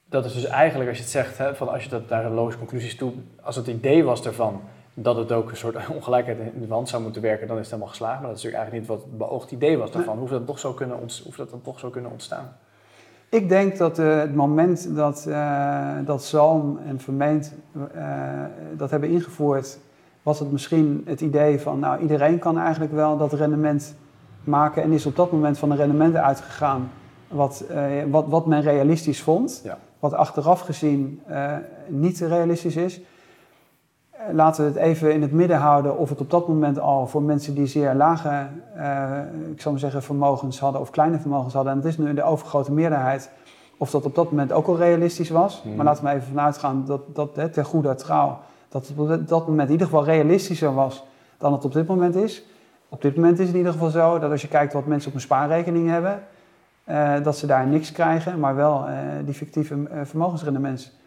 dat is dus eigenlijk als je het zegt, hè, van als je dat daar een logische conclusies toe, als het idee was ervan dat het ook een soort ongelijkheid in de wand zou moeten werken, dan is het helemaal geslaagd. Maar dat is natuurlijk eigenlijk niet wat het beoogd idee was daarvan. Hoe dat, toch zo kunnen hoe dat dan toch zo kunnen ontstaan? Ik denk dat uh, het moment dat, uh, dat Zalm en Vermeend uh, dat hebben ingevoerd, was het misschien het idee van, nou iedereen kan eigenlijk wel dat rendement maken en is op dat moment van een rendement uitgegaan wat, wat, wat men realistisch vond, ja. wat achteraf gezien niet realistisch is. Eh, laten we het even in het midden houden of het op dat moment al voor mensen die zeer lage, ik zou maar zeggen, vermogens hadden of kleine vermogens hadden, en het is nu in de overgrote meerderheid, of dat op dat moment ook al realistisch was. Mhm. Maar laten we even vanuit gaan dat, dat hè, ter goede trouw, dat het op dat moment in ieder geval realistischer was dan het op dit moment is. Op dit moment is het in ieder geval zo dat als je kijkt wat mensen op een spaarrekening hebben, uh, dat ze daar niks krijgen, maar wel die fictieve vermogensrendements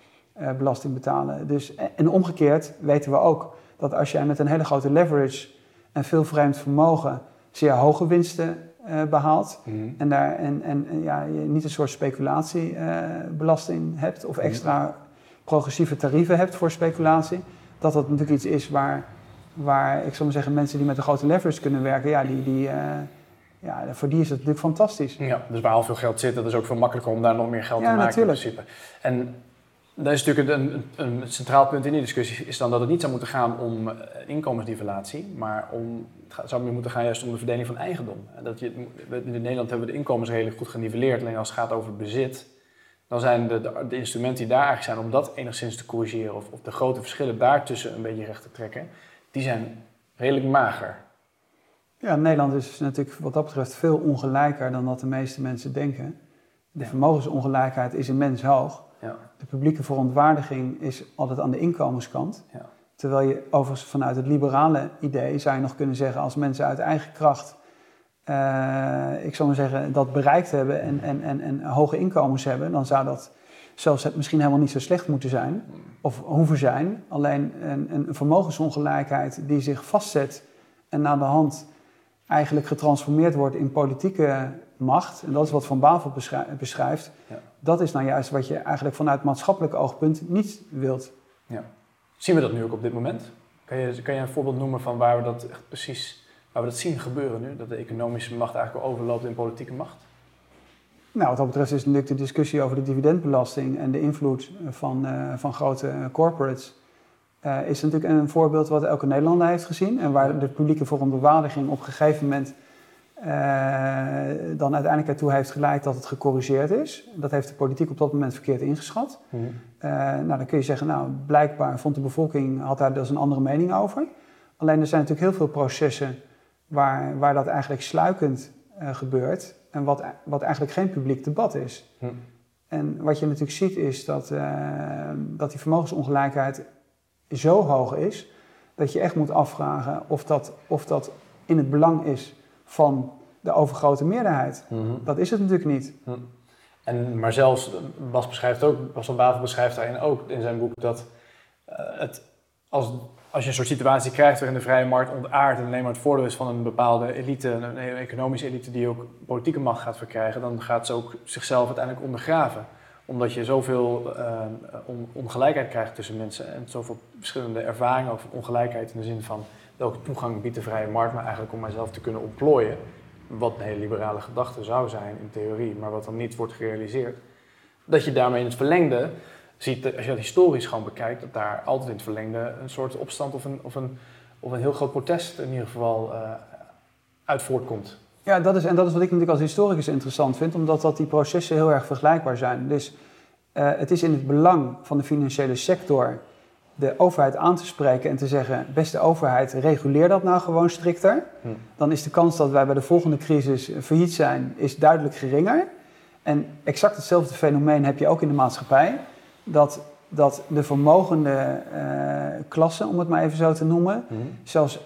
uh, belasting betalen. Dus, en omgekeerd weten we ook dat als jij met een hele grote leverage en veel vreemd vermogen zeer hoge winsten behaalt mhm. en, daar, en, en ja, je niet een soort speculatiebelasting hebt of mhm. extra progressieve tarieven hebt voor speculatie, dat dat natuurlijk iets is waar, waar ik zou maar zeggen, mensen die met een grote leverage kunnen werken, ja, die, die, ja, voor die is het natuurlijk fantastisch. Ja, dus waar al veel geld zit, dat is ook veel makkelijker om daar nog meer geld te maken natuurlijk. in principe. En dat is natuurlijk een, een, centraal punt in die discussie, is dan dat het niet zou moeten gaan om uh, inkomensnivelatie, maar om, het zou meer moeten gaan juist om de verdeling van eigendom. Dat je, in Nederland hebben we de inkomens redelijk goed geniveleerd, alleen als het gaat over bezit, dan zijn de, de, instrumenten die daar eigenlijk zijn om dat enigszins te corrigeren, of, of de grote verschillen daartussen een beetje recht te trekken, die zijn redelijk mager. Ja, Nederland is natuurlijk wat dat betreft veel ongelijker dan dat de meeste mensen denken. De vermogensongelijkheid is immens hoog. Ja. De publieke verontwaardiging is altijd aan de inkomenskant. Ja. Terwijl je overigens vanuit het liberale idee zou je nog kunnen zeggen, als mensen uit eigen kracht, uh, ik zou maar zeggen, dat bereikt hebben en, en, en, en hoge inkomens hebben, dan zou dat zelfs het misschien helemaal niet zo slecht moeten zijn, of hoeven zijn. Alleen een, een vermogensongelijkheid die zich vastzet en naar de hand eigenlijk getransformeerd wordt in politieke macht, en dat is wat Van Bavel beschrijft, ja. dat is nou juist wat je eigenlijk vanuit maatschappelijk oogpunt niet wilt. Ja. Zien we dat nu ook op dit moment? Kan je, kan je een voorbeeld noemen van waar we dat echt precies waar we dat zien gebeuren nu? Dat de economische macht eigenlijk overloopt in politieke macht? Nou, wat dat betreft is natuurlijk de discussie over de dividendbelasting en de invloed van, uh, van grote corporates. Uh, is natuurlijk een voorbeeld wat elke Nederlander heeft gezien. En waar de publieke verontwaardiging op een gegeven moment uh, dan uiteindelijk ertoe heeft geleid dat het gecorrigeerd is. Dat heeft de politiek op dat moment verkeerd ingeschat. Mm nou, dan kun je zeggen, nou, blijkbaar vond de bevolking, had daar dus een andere mening over. Alleen er zijn natuurlijk heel veel processen waar, waar dat eigenlijk sluikend gebeurt. En wat, wat eigenlijk geen publiek debat is. Mhm. En wat je natuurlijk ziet is dat, dat die vermogensongelijkheid zo hoog is... dat je echt moet afvragen of dat, of dat in het belang is van de overgrote meerderheid. Mhm. Dat is het natuurlijk niet. Mhm. En, maar zelfs, Bas beschrijft ook, Bas van Bavel beschrijft daarin ook in zijn boek dat uh, het, als, als je een soort situatie krijgt waarin de vrije markt ontaardt en alleen maar het voordeel is van een bepaalde elite, een economische elite die ook politieke macht gaat verkrijgen, dan gaat ze ook zichzelf uiteindelijk ondergraven. Omdat je zoveel uh, ongelijkheid krijgt tussen mensen en zoveel verschillende ervaringen over ongelijkheid in de zin van welke toegang biedt de vrije markt me eigenlijk om mijzelf te kunnen ontplooien. Wat een hele liberale gedachte zou zijn in theorie, maar wat dan niet wordt gerealiseerd. Dat je daarmee in het verlengde ziet, als je dat historisch gewoon bekijkt, dat daar altijd in het verlengde een soort opstand of een, of een, of een heel groot protest in ieder geval uh, uit voortkomt. Ja, dat is, en dat is wat ik natuurlijk als historicus interessant vind, omdat dat die processen heel erg vergelijkbaar zijn. Dus uh, het is in het belang van de financiële sector de overheid aan te spreken en te zeggen: beste overheid, reguleer dat nou gewoon strikter. Hm. Dan is de kans dat wij bij de volgende crisis failliet zijn, is duidelijk geringer. En exact hetzelfde fenomeen heb je ook in de maatschappij. Dat, dat de vermogende eh, klasse, om het maar even zo te noemen, Hm. zelfs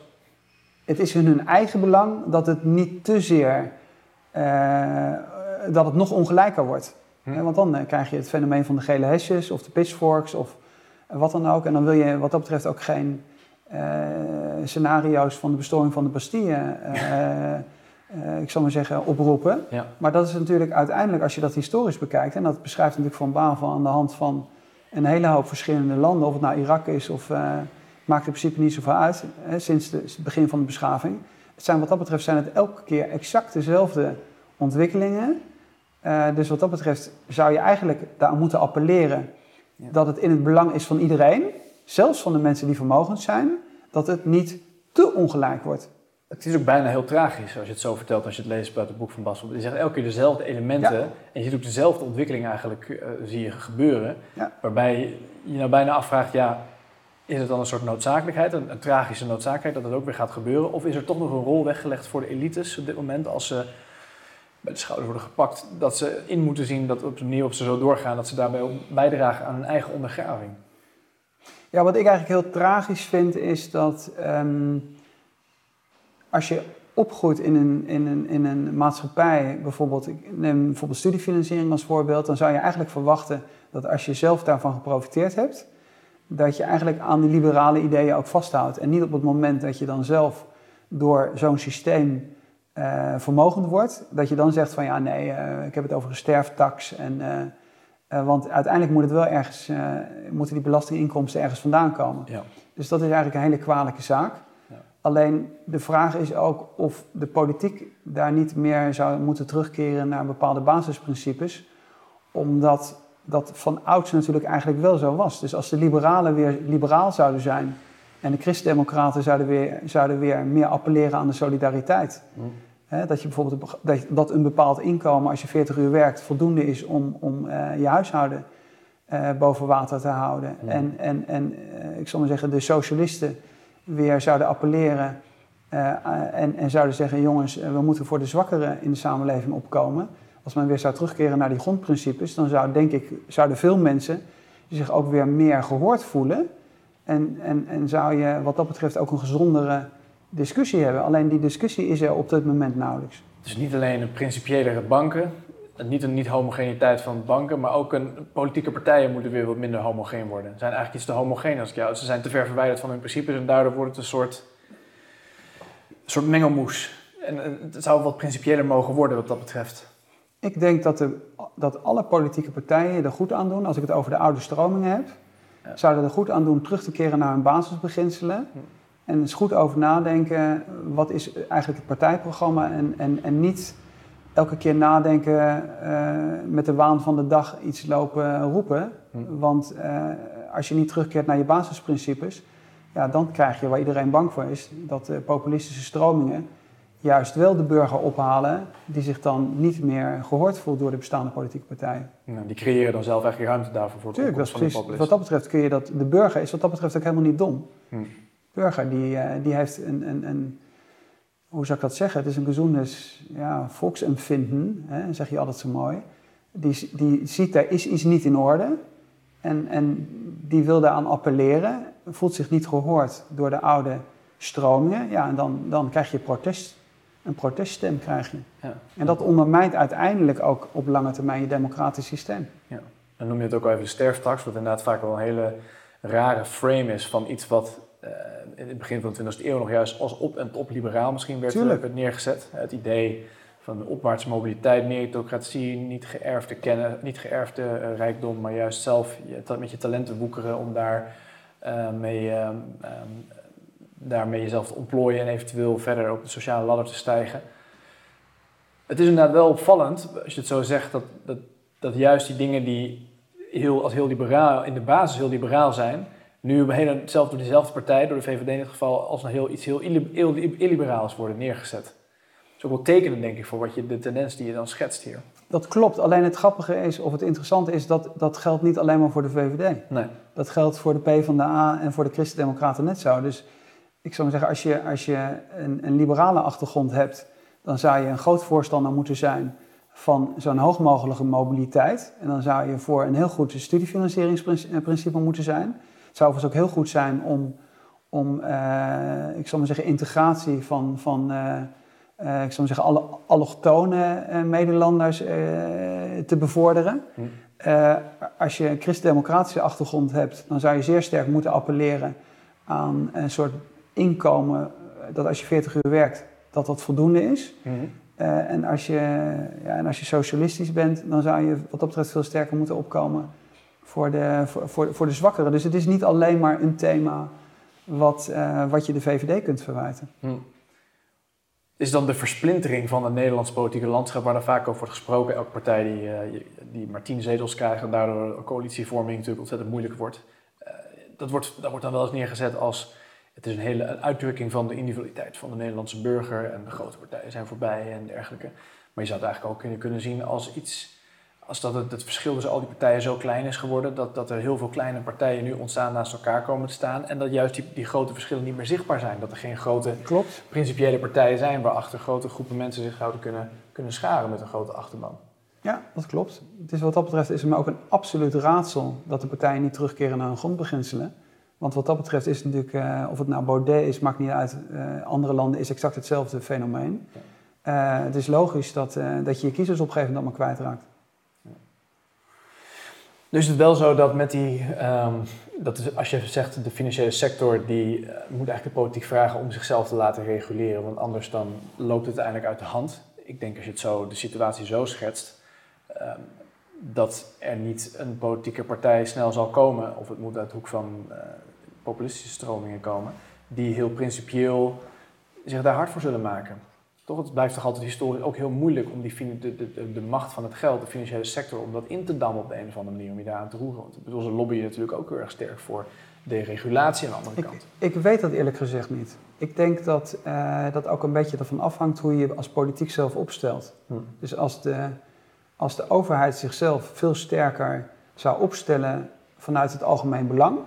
het is in hun eigen belang dat het niet te zeer, eh, dat het nog ongelijker wordt. Hm. Want dan eh, krijg je het fenomeen van de gele hesjes of de pitchforks of wat dan ook. En dan wil je wat dat betreft ook geen eh, scenario's van de bestorming van de Bastille, eh, eh, ik zal maar zeggen, oproepen. Ja. Maar dat is natuurlijk uiteindelijk, als je dat historisch bekijkt, en dat beschrijft natuurlijk Van Bavel aan de hand van een hele hoop verschillende landen, of het nou Irak is of eh, maakt in principe niet zoveel uit, hè, sinds de- het begin van de beschaving. Het zijn, wat dat betreft zijn het elke keer exact dezelfde ontwikkelingen. Eh, dus wat dat betreft zou je eigenlijk daar moeten appelleren Ja. dat het in het belang is van iedereen, zelfs van de mensen die vermogend zijn, dat het niet te ongelijk wordt. Het is ook bijna heel tragisch als je het zo vertelt, als je het leest uit het boek van Bassel. Je zegt elke keer dezelfde elementen Ja. en je ziet ook dezelfde ontwikkeling eigenlijk eh, zie je gebeuren. Ja. Waarbij je nou bijna afvraagt, ja, is het dan een soort noodzakelijkheid, een, een tragische noodzakelijkheid dat het ook weer gaat gebeuren? Of is er toch nog een rol weggelegd voor de elites op dit moment als ze bij de schouders worden gepakt, dat ze in moeten zien dat op de manier waarop ze zo doorgaan, dat ze daarbij ook bijdragen aan hun eigen ondergraving? Ja, wat ik eigenlijk heel tragisch vind is dat ehm, als je opgroeit in een, in, een, in een maatschappij, bijvoorbeeld, ik neem bijvoorbeeld studiefinanciering als voorbeeld, dan zou je eigenlijk verwachten dat als je zelf daarvan geprofiteerd hebt, dat je eigenlijk aan die liberale ideeën ook vasthoudt. En niet op het moment dat je dan zelf door zo'n systeem eh, vermogend wordt, dat je dan zegt van ja nee, eh, ik heb het over een sterftax en... eh, want uiteindelijk moet het wel ergens, moeten die belastinginkomsten ergens vandaan komen. Ja. Dus dat is eigenlijk een hele kwalijke zaak. Ja. Alleen de vraag is ook of de politiek daar niet meer zou moeten terugkeren naar bepaalde basisprincipes. Omdat dat van ouds natuurlijk eigenlijk wel zo was. Dus als de liberalen weer liberaal zouden zijn en de christendemocraten zouden weer, zouden weer meer appelleren aan de solidariteit. Hm. Hè, dat je bijvoorbeeld dat, dat een bepaald inkomen, als je 40 uur werkt, voldoende is om, om eh, je huishouden eh, boven water te houden. Ja. En, en, en eh, ik zal maar zeggen, de socialisten weer zouden appelleren en, en zouden zeggen: jongens, we moeten voor de zwakkeren in de samenleving opkomen. Als men weer zou terugkeren naar die grondprincipes, dan zou, denk ik, zouden veel mensen zich ook weer meer gehoord voelen. En, en, en zou je wat dat betreft ook een gezondere discussie hebben. Alleen die discussie is er op dit moment nauwelijks. Dus niet alleen een principiëlere banken, niet een niet-homogeniteit van banken, maar ook een politieke partijen moeten weer wat minder homogeen worden. Ze zijn eigenlijk iets te homogeen als ik jou. Ze zijn te ver verwijderd van hun principes en daardoor wordt het een soort, soort mengelmoes. En het zou wat principiëler mogen worden wat dat betreft. Ik denk dat, de, dat alle politieke partijen er goed aan doen, als ik het over de oude stromingen heb, Ja. zouden er goed aan doen terug te keren naar hun basisbeginselen. En eens goed over nadenken, wat is eigenlijk het partijprogramma en, en, en niet elke keer nadenken eh, met de waan van de dag iets lopen roepen. Hm. Want eh, als je niet terugkeert naar je basisprincipes, ja, dan krijg je waar iedereen bang voor is, dat de populistische stromingen juist wel de burger ophalen die zich dan niet meer gehoord voelt door de bestaande politieke partijen. Nou, die creëren dan zelf eigenlijk ruimte daarvoor voor Tuurlijk, dat is precies. Wat dat betreft kun je dat. De burger is wat dat betreft ook helemaal niet dom. Hm. De burger die, eh, die heeft een, een, een. Hoe zou ik dat zeggen? Het is een gezondes ja, volksempvinden, hè, zeg je altijd zo mooi. Die, die ziet er is iets niet in orde. En, en die wil daaraan appelleren, voelt zich niet gehoord door de oude stromingen. Ja, en dan, dan krijg je protest. Een proteststem krijg je. Ja. En dat ondermijnt uiteindelijk ook op lange termijn je democratisch systeem. Dan noem je het ook wel even de sterftax, wat inderdaad vaak wel een hele rare frame is van iets wat eh, in het begin van de 20e eeuw nog juist als op- en top liberaal misschien werd, eh, werd neergezet. Het idee van de opwaartse mobiliteit, meritocratie, niet geërfde kennen, niet geërfde eh, rijkdom, maar juist zelf je, met je talenten woekeren om daar mee, daarmee jezelf te ontplooien en eventueel verder op de sociale ladder te stijgen. Het is inderdaad wel opvallend, als je het zo zegt, dat, dat, dat juist die dingen die heel, als heel liberaal, in de basis heel liberaal zijn, nu hele, zelfs door diezelfde partij, door de VVD in dit geval, als een heel, iets heel illi- illi- illiberaals worden neergezet. Dat is ook wel tekenend, denk ik, voor wat je, de tendens die je dan schetst hier. Dat klopt. Alleen het grappige is, of het interessante is, dat dat geldt niet alleen maar voor de VVD. Nee. Dat geldt voor de PvdA en voor de Christen-Democraten net zo. Dus ik zou maar zeggen, als je, als je een, een liberale achtergrond hebt, dan zou je een groot voorstander moeten zijn van zo'n hoog mogelijke mobiliteit. En dan zou je voor een heel goed studiefinancieringsprincipe moeten zijn. Het zou overigens ook heel goed zijn om, om uh, ik zal maar zeggen, integratie van, van uh, uh, ik maar zeggen, alle allochtone Nederlanders te bevorderen. Hm. als je een christendemocratische achtergrond hebt, dan zou je zeer sterk moeten appelleren aan een soort inkomen, dat als je 40 uur werkt, dat dat voldoende is. Hm. Uh, en, als je, ja, en als je socialistisch bent, dan zou je wat dat betreft veel sterker moeten opkomen voor de, voor, voor, voor de zwakkeren. Dus het is niet alleen maar een thema wat, uh, wat je de VVD kunt verwijten. Hm. Is dan de versplintering van het Nederlands politieke landschap, waar er vaak over wordt gesproken, elke partij die, uh, die maar tien zetels krijgt en daardoor coalitievorming natuurlijk ontzettend moeilijk wordt, dat, wordt dat wordt dan wel eens neergezet als het is een hele uitdrukking van de individualiteit van de Nederlandse burger en de grote partijen zijn voorbij en dergelijke. Maar je zou het eigenlijk ook kunnen, kunnen zien als iets, als dat het, het verschil tussen al die partijen zo klein is geworden, dat, dat er heel veel kleine partijen nu ontstaan naast elkaar komen te staan en dat juist die, die grote verschillen niet meer zichtbaar zijn. Dat er geen grote Klopt. principiële partijen zijn waarachter grote groepen mensen zich zouden kunnen, kunnen scharen met een grote achterban. Ja, dat klopt. Het is wat dat betreft is het me ook een absoluut raadsel dat de partijen niet terugkeren naar hun grondbeginselen. Want wat dat betreft is het natuurlijk, uh, of het nou Baudet is, maakt niet uit. Uh, andere landen is exact hetzelfde fenomeen. Uh, het is logisch dat, dat je je kiezers op een gegeven moment allemaal kwijtraakt. Ja. Dus is het wel zo dat met die, um, dat is, als je zegt de financiële sector, die moet eigenlijk de politiek vragen om zichzelf te laten reguleren. Want anders dan loopt het uiteindelijk uit de hand. Ik denk als je het zo, de situatie zo schetst, um, dat er niet een politieke partij snel zal komen, of het moet uit de hoek van populistische stromingen komen, die heel principieel zich daar hard voor zullen maken. Toch, het blijft toch altijd historisch ook heel moeilijk om die, de, de, de macht van het geld, de financiële sector, om dat in te dammen op de een of andere manier, om je daar aan te roeren. Want ik bedoel, ze lobbyen natuurlijk ook heel erg sterk voor deregulatie aan de andere kant. Ik weet dat eerlijk gezegd niet. Ik denk dat uh, dat ook een beetje ervan afhangt hoe je je als politiek zelf opstelt. Hm. Dus als de, als de overheid zichzelf veel sterker zou opstellen vanuit het algemeen belang,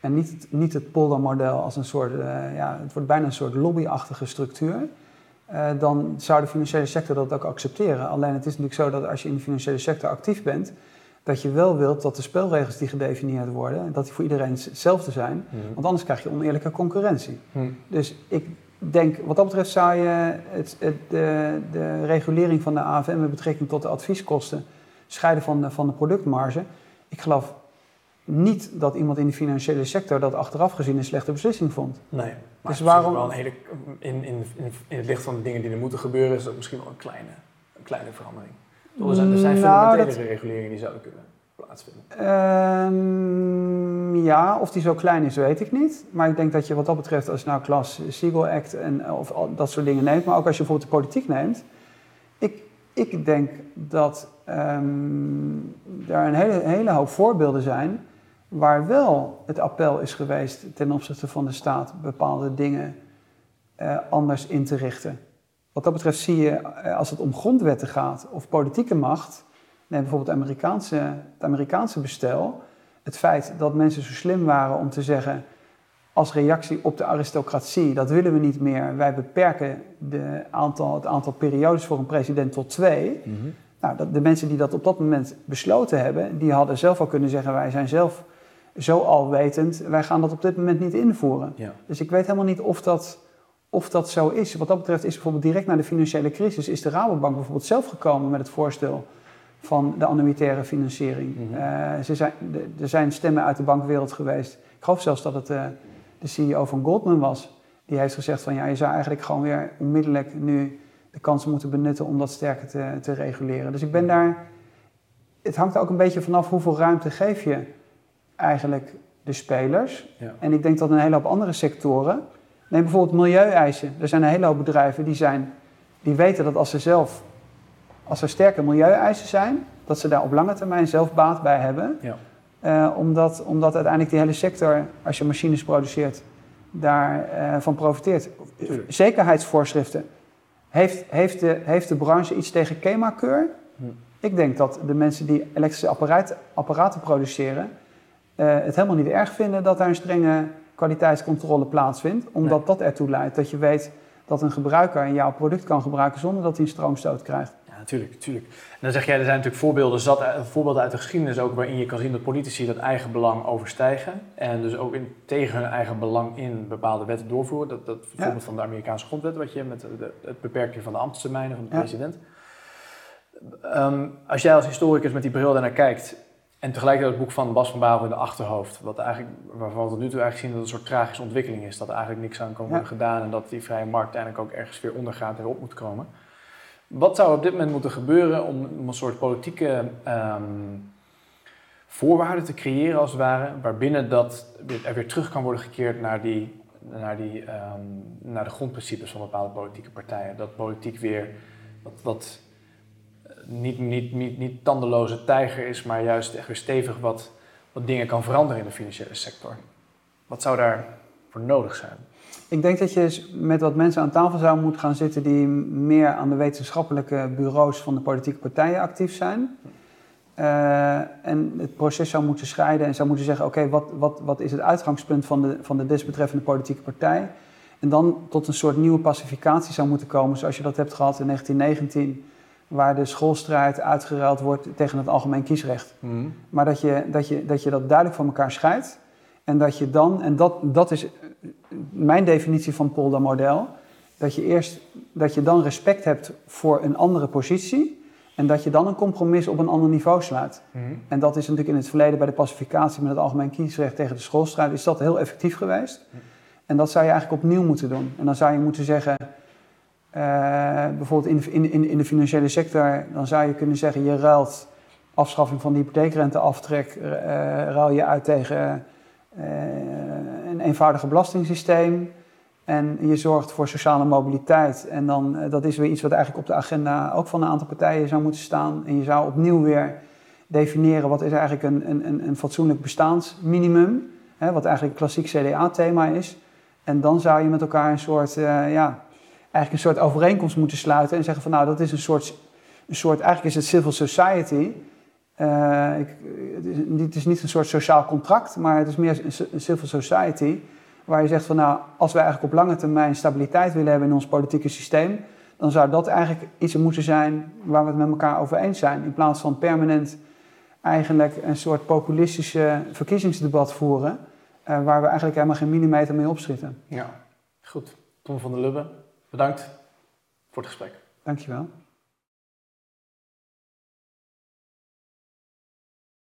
en niet het, niet het poldermodel als een soort, uh, ja, het wordt bijna een soort lobbyachtige structuur. Uh, dan zou de financiële sector dat ook accepteren. Alleen het is natuurlijk zo dat als je in de financiële sector actief bent, dat je wel wilt dat de spelregels die gedefinieerd worden, dat die voor iedereen hetzelfde zijn. Mm. Want anders krijg je oneerlijke concurrentie. Mm. Dus ik denk, wat dat betreft zou je het, het, de, de, regulering van de AFM met betrekking tot de advieskosten scheiden van de, van de productmarge. Ik geloof niet dat iemand in de financiële sector dat achteraf gezien een slechte beslissing vond. Nee, maar dus waarom... wel een hele, in, in, in, het licht van de dingen die er moeten gebeuren, is dat misschien wel een kleine, een kleine verandering. Er zijn, er zijn nou, fundamentele dat... reguleringen die zouden kunnen plaatsvinden. Um, ja, of die zo klein is, weet ik niet. Maar ik denk dat je wat dat betreft, als je nou Klas Siegel Act en of dat soort dingen neemt, maar ook als je bijvoorbeeld de politiek neemt. Ik, ik denk dat um, er een hele, hele hoop voorbeelden zijn waar wel het appel is geweest ten opzichte van de staat bepaalde dingen uh, anders in te richten. Wat dat betreft zie je, uh, als het om grondwetten gaat of politieke macht, neem bijvoorbeeld het Amerikaanse, het Amerikaanse bestel, het feit dat mensen zo slim waren om te zeggen, als reactie op de aristocratie, dat willen we niet meer, wij beperken de aantal, het aantal periodes voor een president tot twee. Mm -hmm. Nou, de mensen die dat op dat moment besloten hebben, die hadden zelf al kunnen zeggen, wij zijn zelf zo alwetend, wij gaan dat op dit moment niet invoeren. Ja. Dus ik weet helemaal niet of dat, of dat zo is. Wat dat betreft is bijvoorbeeld direct na de financiële crisis, is de Rabobank bijvoorbeeld zelf gekomen met het voorstel van de annuitaire financiering. Mm -hmm. ze zijn, er zijn stemmen uit de bankwereld geweest. Ik geloof zelfs dat het uh, de CEO van Goldman was. Die heeft gezegd van ja, je zou eigenlijk gewoon weer onmiddellijk nu de kansen moeten benutten om dat sterker te, te reguleren. Dus ik ben daar. Het hangt er ook een beetje vanaf hoeveel ruimte geef je eigenlijk de spelers. Ja. En ik denk dat een hele hoop andere sectoren. Neem bijvoorbeeld milieueisen. Er zijn een hele hoop bedrijven die, zijn, die weten dat als ze zelf, als er sterke milieueisen zijn, dat ze daar op lange termijn zelf baat bij hebben. Ja. Uh, omdat, omdat uiteindelijk die hele sector, als je machines produceert, daarvan uh, van profiteert. Zekerheidsvoorschriften. Heeft, heeft, de, heeft de branche iets tegen KEMA-keur? Hm. Ik denk dat de mensen die elektrische apparaten produceren, uh, het helemaal niet erg vinden dat daar een strenge kwaliteitscontrole plaatsvindt. Omdat dat ertoe leidt dat je weet dat een gebruiker jouw product kan gebruiken zonder dat hij een stroomstoot krijgt. Ja, natuurlijk, natuurlijk. En dan zeg jij, er zijn natuurlijk voorbeelden, zat, eh, voorbeelden uit de geschiedenis ook waarin je kan zien dat politici dat eigen belang overstijgen. En dus ook in, tegen hun eigen belang in bepaalde wetten doorvoeren. Dat, dat voorbeeld van de Amerikaanse grondwet, wat je met de, het beperken van de ambtstermijnen van de president. Ehm, als jij als historicus met die bril daarnaar kijkt, en tegelijkertijd het boek van Bas van Bavel in de achterhoofd, wat eigenlijk, waarvan we tot nu toe eigenlijk zien dat het een soort tragische ontwikkeling is. Dat er eigenlijk niks aan kan worden gedaan en dat die vrije markt uiteindelijk ook ergens weer ondergaat en weer op moet komen. Wat zou op dit moment moeten gebeuren om, een soort politieke um, voorwaarden te creëren, als het ware, waarbinnen dat er weer terug kan worden gekeerd naar, die, naar, die, um, naar de grondprincipes van bepaalde politieke partijen? Dat politiek weer wat, wat niet, niet, niet, niet tandeloze tijger is, maar juist echt weer stevig wat, wat dingen kan veranderen in de financiële sector. Wat zou daar voor nodig zijn? Ik denk dat je met wat mensen aan tafel zou moeten gaan zitten die meer aan de wetenschappelijke bureaus van de politieke partijen actief zijn. Uh, en het proces zou moeten scheiden en zou moeten zeggen: oké, wat, wat, wat is het uitgangspunt van de, van de desbetreffende politieke partij? En dan tot een soort nieuwe pacificatie zou moeten komen, zoals je dat hebt gehad in 1919 waar de schoolstrijd uitgeruild wordt tegen het algemeen kiesrecht. Mhm. Maar dat je, dat, je, dat je dat duidelijk van elkaar scheidt. En dat je dan, en dat, dat is mijn definitie van Polder-model, dat je eerst, dat je dan respect hebt voor een andere positie. En dat je dan een compromis op een ander niveau sluit. Mhm. En dat is natuurlijk in het verleden bij de pacificatie met het algemeen kiesrecht tegen de schoolstrijd, is dat heel effectief geweest. Mhm. En dat zou je eigenlijk opnieuw moeten doen. En dan zou je moeten zeggen, uh, bijvoorbeeld in, in, in de financiële sector, dan zou je kunnen zeggen, je ruilt afschaffing van de hypotheekrenteaftrek, uh, ruil je uit tegen een eenvoudiger belastingssysteem. En je zorgt voor sociale mobiliteit. En dan, dat is weer iets wat eigenlijk op de agenda ook van een aantal partijen zou moeten staan. En je zou opnieuw weer definiëren wat is eigenlijk een, een, een fatsoenlijk bestaansminimum. Hè, wat eigenlijk een klassiek CDA-thema is. En dan zou je met elkaar een soort ja, eigenlijk een soort overeenkomst moeten sluiten en zeggen van nou, dat is een soort, een soort eigenlijk is het civil society. Uh, ik, het, is, niet een soort sociaal contract, maar het is meer een civil society. Waar je zegt van nou, als we eigenlijk op lange termijn stabiliteit willen hebben in ons politieke systeem, dan zou dat eigenlijk iets moeten zijn waar we het met elkaar over eens zijn. In plaats van permanent eigenlijk een soort populistische verkiezingsdebat voeren, uh, waar we eigenlijk helemaal geen millimeter mee opschieten. Ja, goed. Tom van der Lubbe, Bedankt voor het gesprek. Dankjewel.